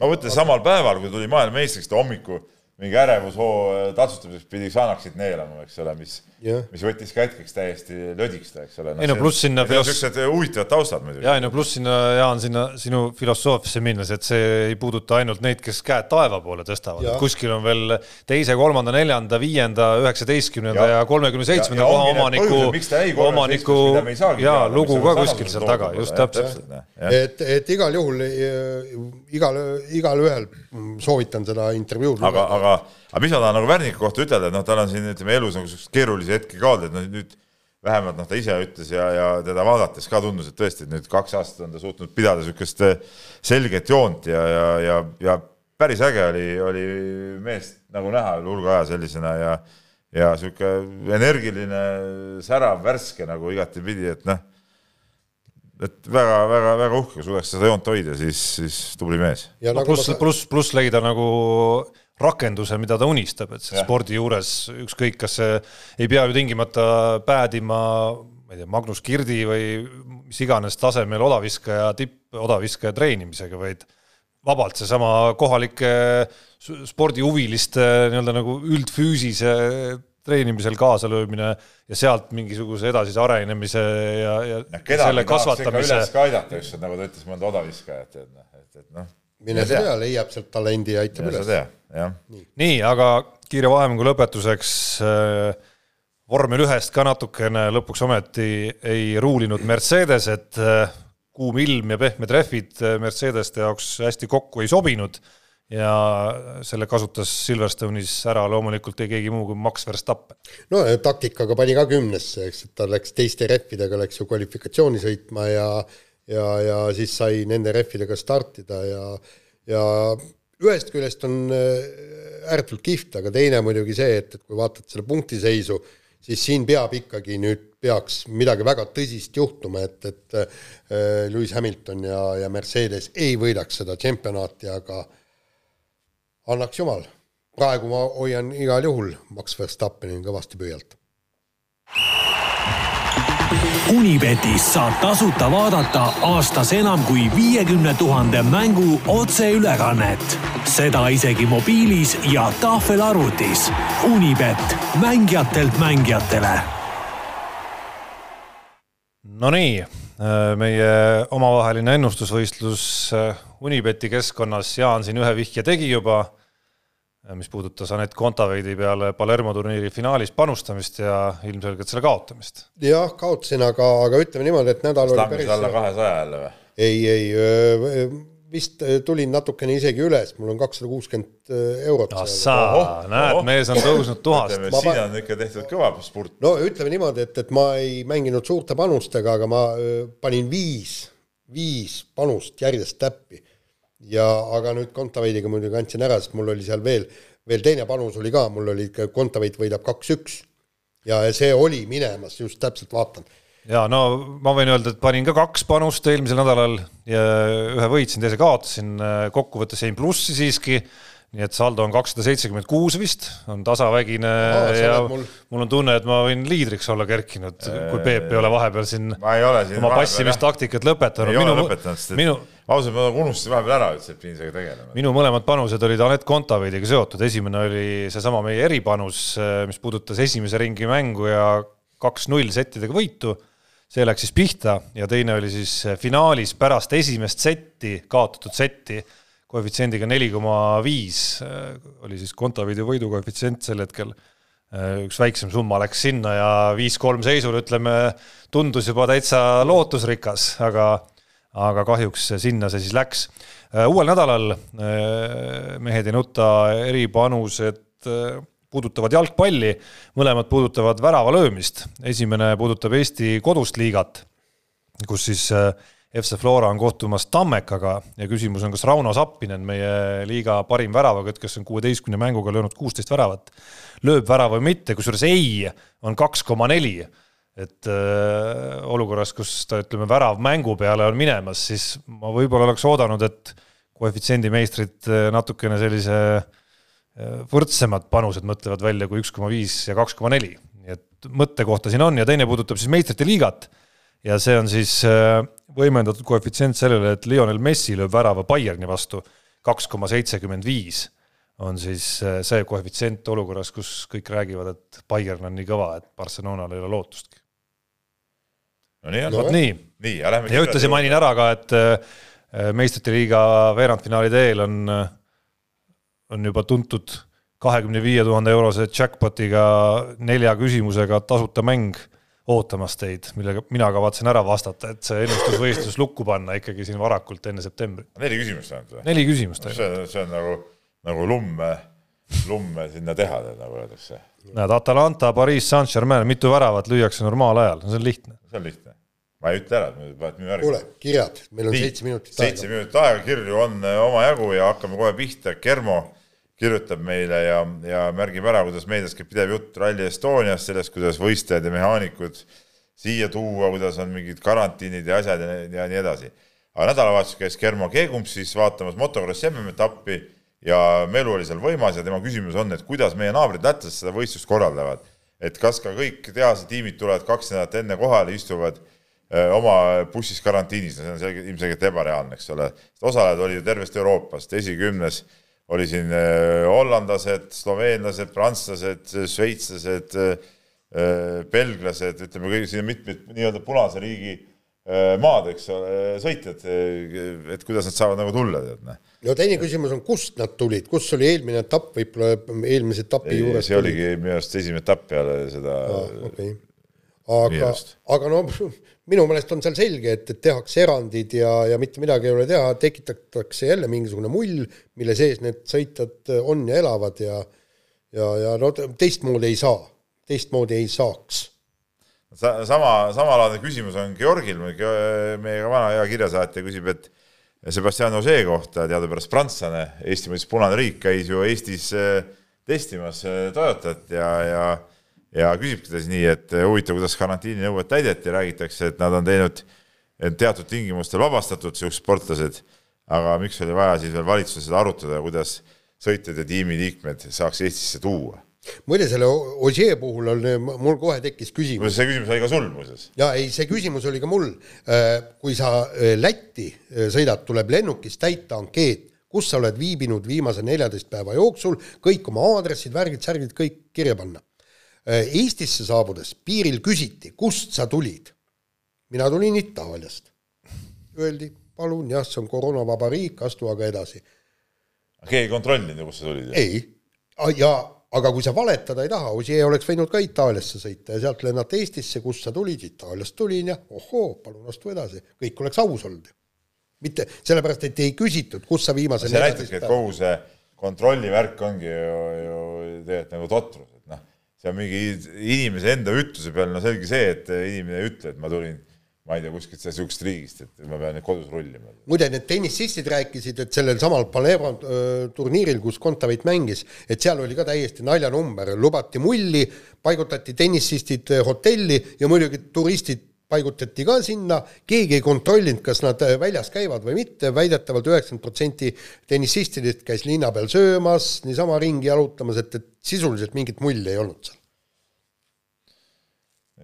ma mõtlen samal päeval, kui tuli maailmameistriks, ta hommiku mingi ärevushoo tatsutamiseks pidi Xanaxit neelama, eks ole, mis Jah. mis võttis ka hetkeks täiesti lödiks ta, eks ole. Ei no pluss sinna filos- niisugused huvitavad taustad muidugi. ja ei no pluss sinna, Jaan, sinna sinu filosoofiasse minnes, et see ei puuduta ainult neid, kes käed taeva poole tõstavad, et kuskil on veel teise, kolmanda, neljanda, viienda, üheksateistkümnenda Ja- kolmekümne seitsmenda koha omaniku omaniku ja lugu ka kuskil seal taga, just täpselt. et, et igal juhul, igal, igalühel soovitan seda intervjuud aga, aga, aga mis ma tahan nagu Värniku kohta ütelda, et noh, tal on siin ütleme elus nagu selliseid keerulisi hetki ka olnud, et noh, nüüd vähemalt noh, ta ise ütles ja, ja teda vaadates ka tundus, et tõesti, et nüüd kaks aastat on ta suutnud pidada niisugust selget joont ja, ja, ja, ja päris äge oli, oli meest nagu näha üle hulga aja sellisena ja ja niisugune energiline, särav, värske nagu igatepidi, et noh, et väga-väga-väga uhke, kui suudaks seda joont hoida, siis, siis tubli mees. Ja no nagu pluss, pluss, pluss leida nagu rakenduse, mida ta unistab, et see Jah. spordi juures ükskõik, kas see ei pea ju tingimata päädima, ma ei tea, Magnus Kirdi või mis iganes tasemel odaviskaja, tippodaviskaja treenimisega, vaid vabalt seesama kohalike spordihuviliste nii-öelda nagu üldfüüsise treenimisel kaasalöömine ja sealt mingisuguse edasise arenemise ja, ja noh, kedagi selle kasvatamise üles ka aidata, just nagu ta ütles, mõnda odaviskajat, et noh, et, et noh, mine tea, leiab sealt talendi ja aitab üles. jah. nii, aga kiire vahemängu lõpetuseks äh, vormel ühest ka natukene lõpuks ometi ei ruulinud Mercedes, et äh, kuum ilm ja pehmed rehvid äh, Mercedeste jaoks hästi kokku ei sobinud ja selle kasutas Silverstone'is ära loomulikult ei keegi muu kui Max Verstappen. no ja taktikaga pani ka kümnesse, eks, et ta läks teiste rehvidega, läks ju kvalifikatsiooni sõitma ja ja, ja siis sai nende rehvidega startida ja, ja ühest küljest on äh, ääretult kihvt, aga teine muidugi see, et, et kui vaatad selle punktiseisu, siis siin peab ikkagi nüüd, peaks midagi väga tõsist juhtuma, et, et äh, Lewis Hamilton ja, ja Mercedes ei võidaks seda tšempionaati, aga annaks jumal. praegu ma hoian igal juhul Max Verstappeni kõvasti pöialt. Unibetis saab tasuta vaadata aastas enam kui viiekümne tuhande mängu otseülekannet. seda isegi mobiilis ja tahvelarvutis. Unibet, mängijatelt mängijatele. Nonii, meie omavaheline ennustusvõistlus Unibeti keskkonnas, Jaan siin ühe vihje tegi juba mis puudutas Anett Kontaveidi peale Palermo turniiri finaalis panustamist ja ilmselgelt selle kaotamist. jah, kaotasin, aga, aga ütleme niimoodi, et nädal oli päris alla kahesaja jälle või? ei, ei, vist tulin natukene isegi üles, mul on kakssada kuuskümmend eurot. ahsaa, näed, mees on tõusnud tuhast. siin on ikka tehtud kõva spurt. no ütleme niimoodi, et, et ma ei mänginud suurte panustega, aga ma panin viis, viis panust järjest täppi ja aga nüüd Kontaveidiga muidugi andsin ära, sest mul oli seal veel, veel teine panus oli ka, mul oli Kontaveit võidab kaks-üks. ja see oli minemas, just täpselt vaatan. ja no ma võin öelda, et panin ka kaks panust eelmisel nädalal ja ühe võitsin, teise kaotasin, kokkuvõttes jäin plussi siiski nii et saldo on kakssada seitsekümmend kuus vist, on tasavägine Aa, ja mul... mul on tunne, et ma võin liidriks olla kerkinud, kui Peep ei ole vahepeal siin, oma passimistaktikat lõpetanud. ei minu, ole lõpetanud, sest minu... ausalt, ma unustasin vahepeal ära üldse, et pidin sellega tegelema. minu mõlemad panused olid Anett Kontaveidiga seotud, esimene oli seesama meie eripanus, mis puudutas esimese ringi mängu ja kaks-null settidega võitu see läks siis pihta ja teine oli siis finaalis pärast esimest setti, kaotatud setti koefitsiendiga neli koma viis äh, oli siis Kontaveidi võidukoefitsient sel hetkel. Äh, üks väiksem summa läks sinna ja viis-kolm seisul, ütleme, tundus juba täitsa lootusrikas, aga, aga kahjuks sinna see siis läks. Äh, uuel nädalal mehed ei nuta eripanused puudutavad jalgpalli, mõlemad puudutavad värava löömist. esimene puudutab Eesti kodust liigat, kus siis FC Flora on kohtumas Tammekaga ja küsimus on, kas Rauno Sappinen, meie liiga parim väravakott, kes on kuueteistkümne mänguga löönud kuusteist väravat, lööb värava või mitte, kusjuures ei on kaks koma neli. et äh, olukorras, kus ta ütleme, värav mängu peale on minemas, siis ma võib-olla oleks oodanud, et koefitsiendimeistrid äh, natukene sellise äh, võrdsemad panused mõtlevad välja kui üks koma viis ja kaks koma neli. nii et mõttekohta siin on ja teine puudutab siis meistrite liigat ja see on siis äh, võimendatud koefitsient sellele, et Lionel Messi lööb värava Bayerni vastu kaks koma seitsekümmend viis on siis äh, see koefitsient olukorras, kus kõik räägivad, et Bayern on nii kõva, et Barcelonal ei ole lootustki. no nii on. vot nii. nii, ja lähme ja ühtlasi mainin ära ka, et äh, meistrite liiga veerandfinaali teel on, on juba tuntud kahekümne viie tuhande eurose jackpotiga nelja küsimusega tasuta mäng ootamas teid, millega mina kavatsen ära vastata, et see ennustusvõistlus lukku panna ikkagi siin varakult enne septembrit. neli küsimust ainult või? neli küsimust ainult. see, see on nagu, nagu lumme, lumme sinna teha, nagu öeldakse. näed, Atalanta, Pariis, Saint-Germain, mitu väravat lüüakse normaalajal, no see on lihtne. see on lihtne. ma ei ütle ära, et paned minu järgi. kuule, kirjad, meil on Nii, seitse minutit aega. seitse minutit aega, kirju on omajagu ja hakkame kohe pihta, Kermo kirjutab meile ja, ja märgib ära, kuidas meedias käib pidev jutt Rally Estoniast, sellest, kuidas võistlejad ja mehaanikud siia tuua, kuidas on mingid karantiinid ja asjad ja, ja nii edasi. aga nädalavahetusel käis Germo Keegump siis vaatamas motokrossi MM-etappi ja melu oli seal võimas ja tema küsimus on, et kuidas meie naabrid lätlased seda võistlust korraldavad. et kas ka kõik tehase tiimid tulevad kaks nädalat enne kohale, istuvad öö, oma bussis karantiinis, no see on selge, ilmselgelt ebareaalne, eks ole. osalejad olid ju tervest Euroopast, esikümnes oli siin äh, hollandlased, sloveenlased, prantslased, šveitslased, äh, belglased, ütleme kõik siin mitmed nii-öelda punase riigi äh, maad, eks ole, sõitjad, et kuidas nad saavad nagu tulla, tead noh. no teine küsimus on, kust nad tulid, kus oli eelmine etapp, võib-olla eelmise etapi juures see oligi minu arust esimene etapp peale seda ah, okay. Aga, aga no minu meelest on seal selge, et, et tehakse erandid ja, ja mitte midagi ei ole teha, tekitatakse jälle mingisugune mull, mille sees need sõitjad on ja elavad ja ja, ja no teistmoodi ei saa, teistmoodi ei saaks. sama, samalaadne küsimus on Georgil, meie vana hea kirjasaatja küsib, et Sebastian Ožee kohta, teadupärast prantslane, Eesti mõistes punane riik, käis ju Eestis eh, testimas eh, Toyotat ja, ja ja küsibki ta siis nii, et huvitav, kuidas karantiininõuet täideti, räägitakse, et nad on teinud teatud tingimustel vabastatud siuksed sportlased, aga miks oli vaja siis veel valitsuses arutada, kuidas sõitjad ja tiimiliikmed saaks Eestisse tuua? muide, selle Ožee puhul on, mul kohe tekkis küsimus. see küsimus oli ka sul muuseas. ja ei, see küsimus oli ka mul. kui sa Lätti sõidad, tuleb lennukis täita ankeet, kus sa oled viibinud viimase neljateist päeva jooksul, kõik oma aadressid, värgid, särgid, kõik kirja panna. Eestisse saabudes piiril küsiti, kust sa tulid. mina tulin Itaaliast. Öeldi, palun, jah, see on koroonavaba riik, astu aga edasi. keegi ei kontrollinud ju, kust sa tulid? ei, ja aga kui sa valetada ei taha, Ossier oleks võinud ka Itaaliasse sõita ja sealt lennata Eestisse, kust sa tulid, Itaaliast tulin ja ohoo, palun astu edasi, kõik oleks aus olnud. mitte sellepärast, et ei küsitud, kus sa viimase see näitabki, et kogu see kontrollivärk ongi ju, ju tegelikult nagu totrus, et noh, see on mingi inimese enda ütluse peal, no selge see, et inimene ei ütle, et ma tulin ma ei tea, kuskilt niisugusest riigist, et ma pean nüüd kodus rullima. muide, need tennisistid rääkisid, et sellel samal Palermo turniiril, kus Kontaveit mängis, et seal oli ka täiesti naljanumber, lubati mulli, paigutati tennisistid hotelli ja muidugi turistid paigutati ka sinna, keegi ei kontrollinud, kas nad väljas käivad või mitte, väidetavalt üheksakümmend protsenti tennisistidest käis linna peal söömas, niisama ringi jalutamas, et, et sisuliselt mingit mulli ei olnud seal.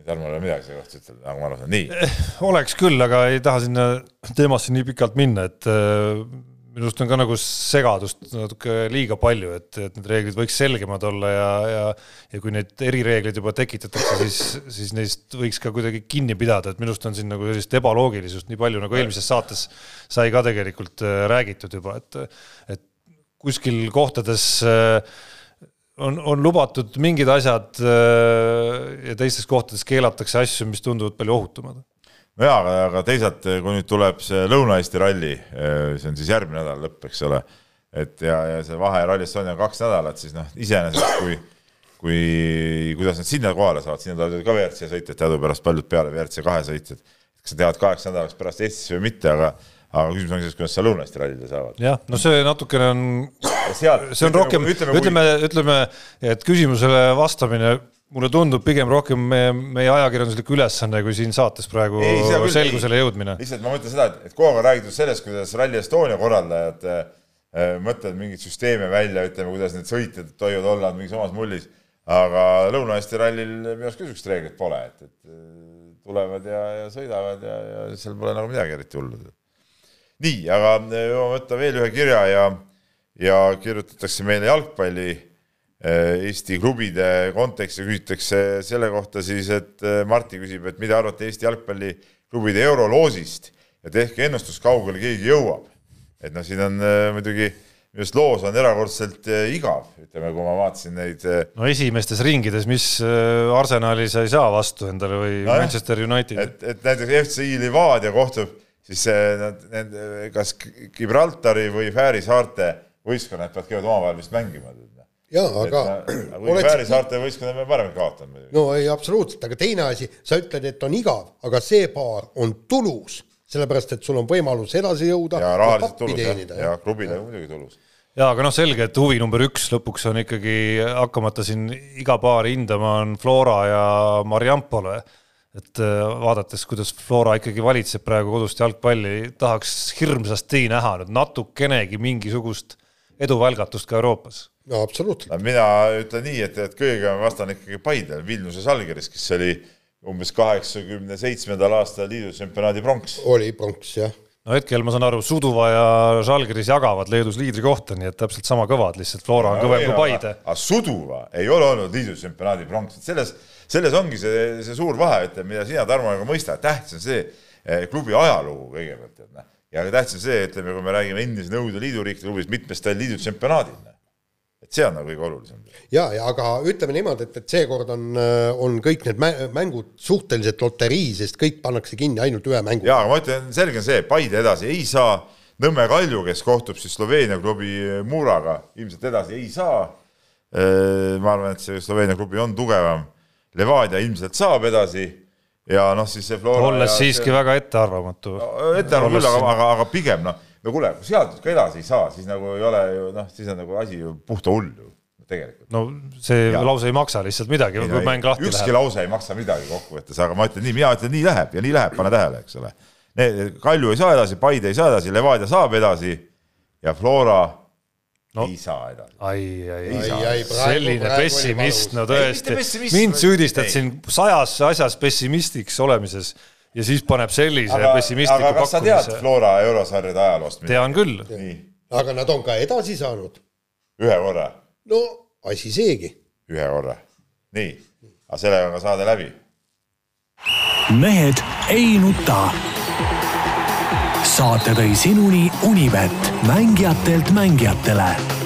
Tarmo ei ole midagi selle kohta ütelda, nagu ma aru saan, nii. Eh, oleks küll, aga ei taha sinna teemasse nii pikalt minna, et äh, minu arust on ka nagu segadust natuke liiga palju, et, et need reeglid võiks selgemad olla ja, ja ja kui neid erireegleid juba tekitatakse, siis, siis neist võiks ka kuidagi kinni pidada, et minu arust on siin nagu sellist ebaloogilisust nii palju, nagu eelmises saates sai ka tegelikult äh, räägitud juba, et et kuskil kohtades äh, on, on lubatud mingid asjad äh, ja teistes kohtades keelatakse asju, mis tunduvad palju ohutumad. No jaa, aga, aga teisalt, kui nüüd tuleb see Lõuna-Eesti ralli, äh, see on siis järgmine nädal lõpp, eks ole, et ja, ja see vahe Rally Estonia on kaks nädalat, siis noh, iseenesest kui kui, kuidas nad sinna kohale saavad, sinna tulevad ka WRC sõitjad teadupärast paljud peale, WRC kahe sõitjad. kas nad teevad kaheks nädalaks pärast Eestisse või mitte, aga aga küsimus on selles, kuidas seal Lõuna-Eesti rallile saavad. jah, no see natukene on, see on rohkem, ütleme, ütleme, ütleme, et küsimusele vastamine mulle tundub pigem rohkem meie, meie ajakirjanduslik ülesanne, kui siin saates praegu ei, selgusele ei. jõudmine. lihtsalt ma mõtlen seda, et, et kogu aeg on räägitud sellest, kuidas Rally Estonia korraldajad äh, mõtlevad mingeid süsteeme välja, ütleme, kuidas need sõitjad tohivad olla mingis omas mullis, aga Lõuna-Eesti rallil minu arust ka niisugust reeglit pole, et, et äh, tulevad ja, ja sõidavad ja, ja seal pole nagu midagi eriti hullu nii, aga jõuame võtta veel ühe kirja ja, ja kirjutatakse meile jalgpalli Eesti klubide konteksti, küsitakse selle kohta siis, et eh, Martti küsib, et mida arvate Eesti jalgpalliklubide euroloosist ja tehke ennustus, kaugele keegi jõuab. et noh, siin on muidugi minu arust loos on erakordselt igav, ütleme, kui ma vaatasin neid. no esimestes ringides, mis Arsenali sa ei saa vastu endale või no, Manchester United. et, et näiteks FC Levadia kohtub siis nad, need, kas Gibraltari või Fääri saarte võistkonnad peavad käivad omavahel vist mängima. Jaa, aga kui oleks... Fääri saarte võistkond me parem kaotame. no ei, absoluutselt, aga teine asi, sa ütled, et on igav, aga see paar on tulus, sellepärast et sul on võimalus edasi jõuda ja rahaliselt tulus, jah, ja klubile muidugi tulus jaa, aga noh, selge, et huvi number üks lõpuks on ikkagi hakkamata siin iga paari hindama, on Flora ja Mariampole et äh, vaadates, kuidas Flora ikkagi valitseb praegu kodust jalgpalli, tahaks hirmsasti näha nüüd natukenegi mingisugust eduvälgatust ka Euroopas. No absoluutselt. mina ütlen nii, et, et kõige vastan ikkagi Paidele, Vilniuse Žalgiris, kes oli umbes kaheksakümne seitsmendal aastal liidu tsempionaadi pronks. oli pronks, jah no hetkel ma saan aru, Suduva ja Žalgiris jagavad Leedus liidrikohta, nii et täpselt sama kõvad, lihtsalt Flora on no, kõvem kui Paide. aga Suduva ei ole olnud liidu tsempionaadi pronks, et selles selles ongi see, see suur vahe, ütleme, mida sina, Tarmo, nagu mõistad, tähtis on see eh, klubi ajalugu kõigepealt, et noh, ja tähtis on see, ütleme, kui me räägime endise Nõukogude Liidu riikide klubist, mitmest ta oli liidu tsempionaadil. Et see on nagu kõige olulisem. ja, ja aga ütleme niimoodi, et, et seekord on, äh, on kõik need mängud suhteliselt loterii, sest kõik pannakse kinni ainult ühe mängu. ja, aga ma ütlen, selge on see, Paide edasi ei saa, Nõmme Kalju, kes kohtub siis Sloveenia klubi Muraga, ilmselt edasi ei saa. Äh, ma arvan, et see Sloveenia klubi on tugevam Levadia ilmselt saab edasi ja noh, siis see Flora olles siiski see... väga ettearvamatu no,. ettearvamatu küll, aga, aga, aga pigem noh, no kuule, kui sealt ka edasi ei saa, siis nagu ei ole ju noh, siis on nagu asi ju puhta hull ju tegelikult. no see ja. lause ei maksa lihtsalt midagi, kui mäng lahti ükski läheb. lause ei maksa midagi kokkuvõttes, aga ma ütlen nii, mina ütlen, nii läheb ja nii läheb, pane tähele, eks ole. Kalju ei saa edasi, Paide ei saa edasi, Levadia saab edasi ja Flora No. ei saa edasi. ai, ai, Ai, ai selline praegu pessimist, no tõesti mind süüdistad ei. siin sajas asjas pessimistiks olemises ja siis paneb sellise aga, pessimistliku aga kas sa tead pakkumise. Flora eurosarjade ajaloost midagi? tean küll, nii, aga nad on ka edasi saanud. ühe korra, no asi seegi. ühe korra. nii, aga sellega on ka saade läbi. mehed ei nuta. saate tõi sinuni Unibet, mängijatelt mängijatele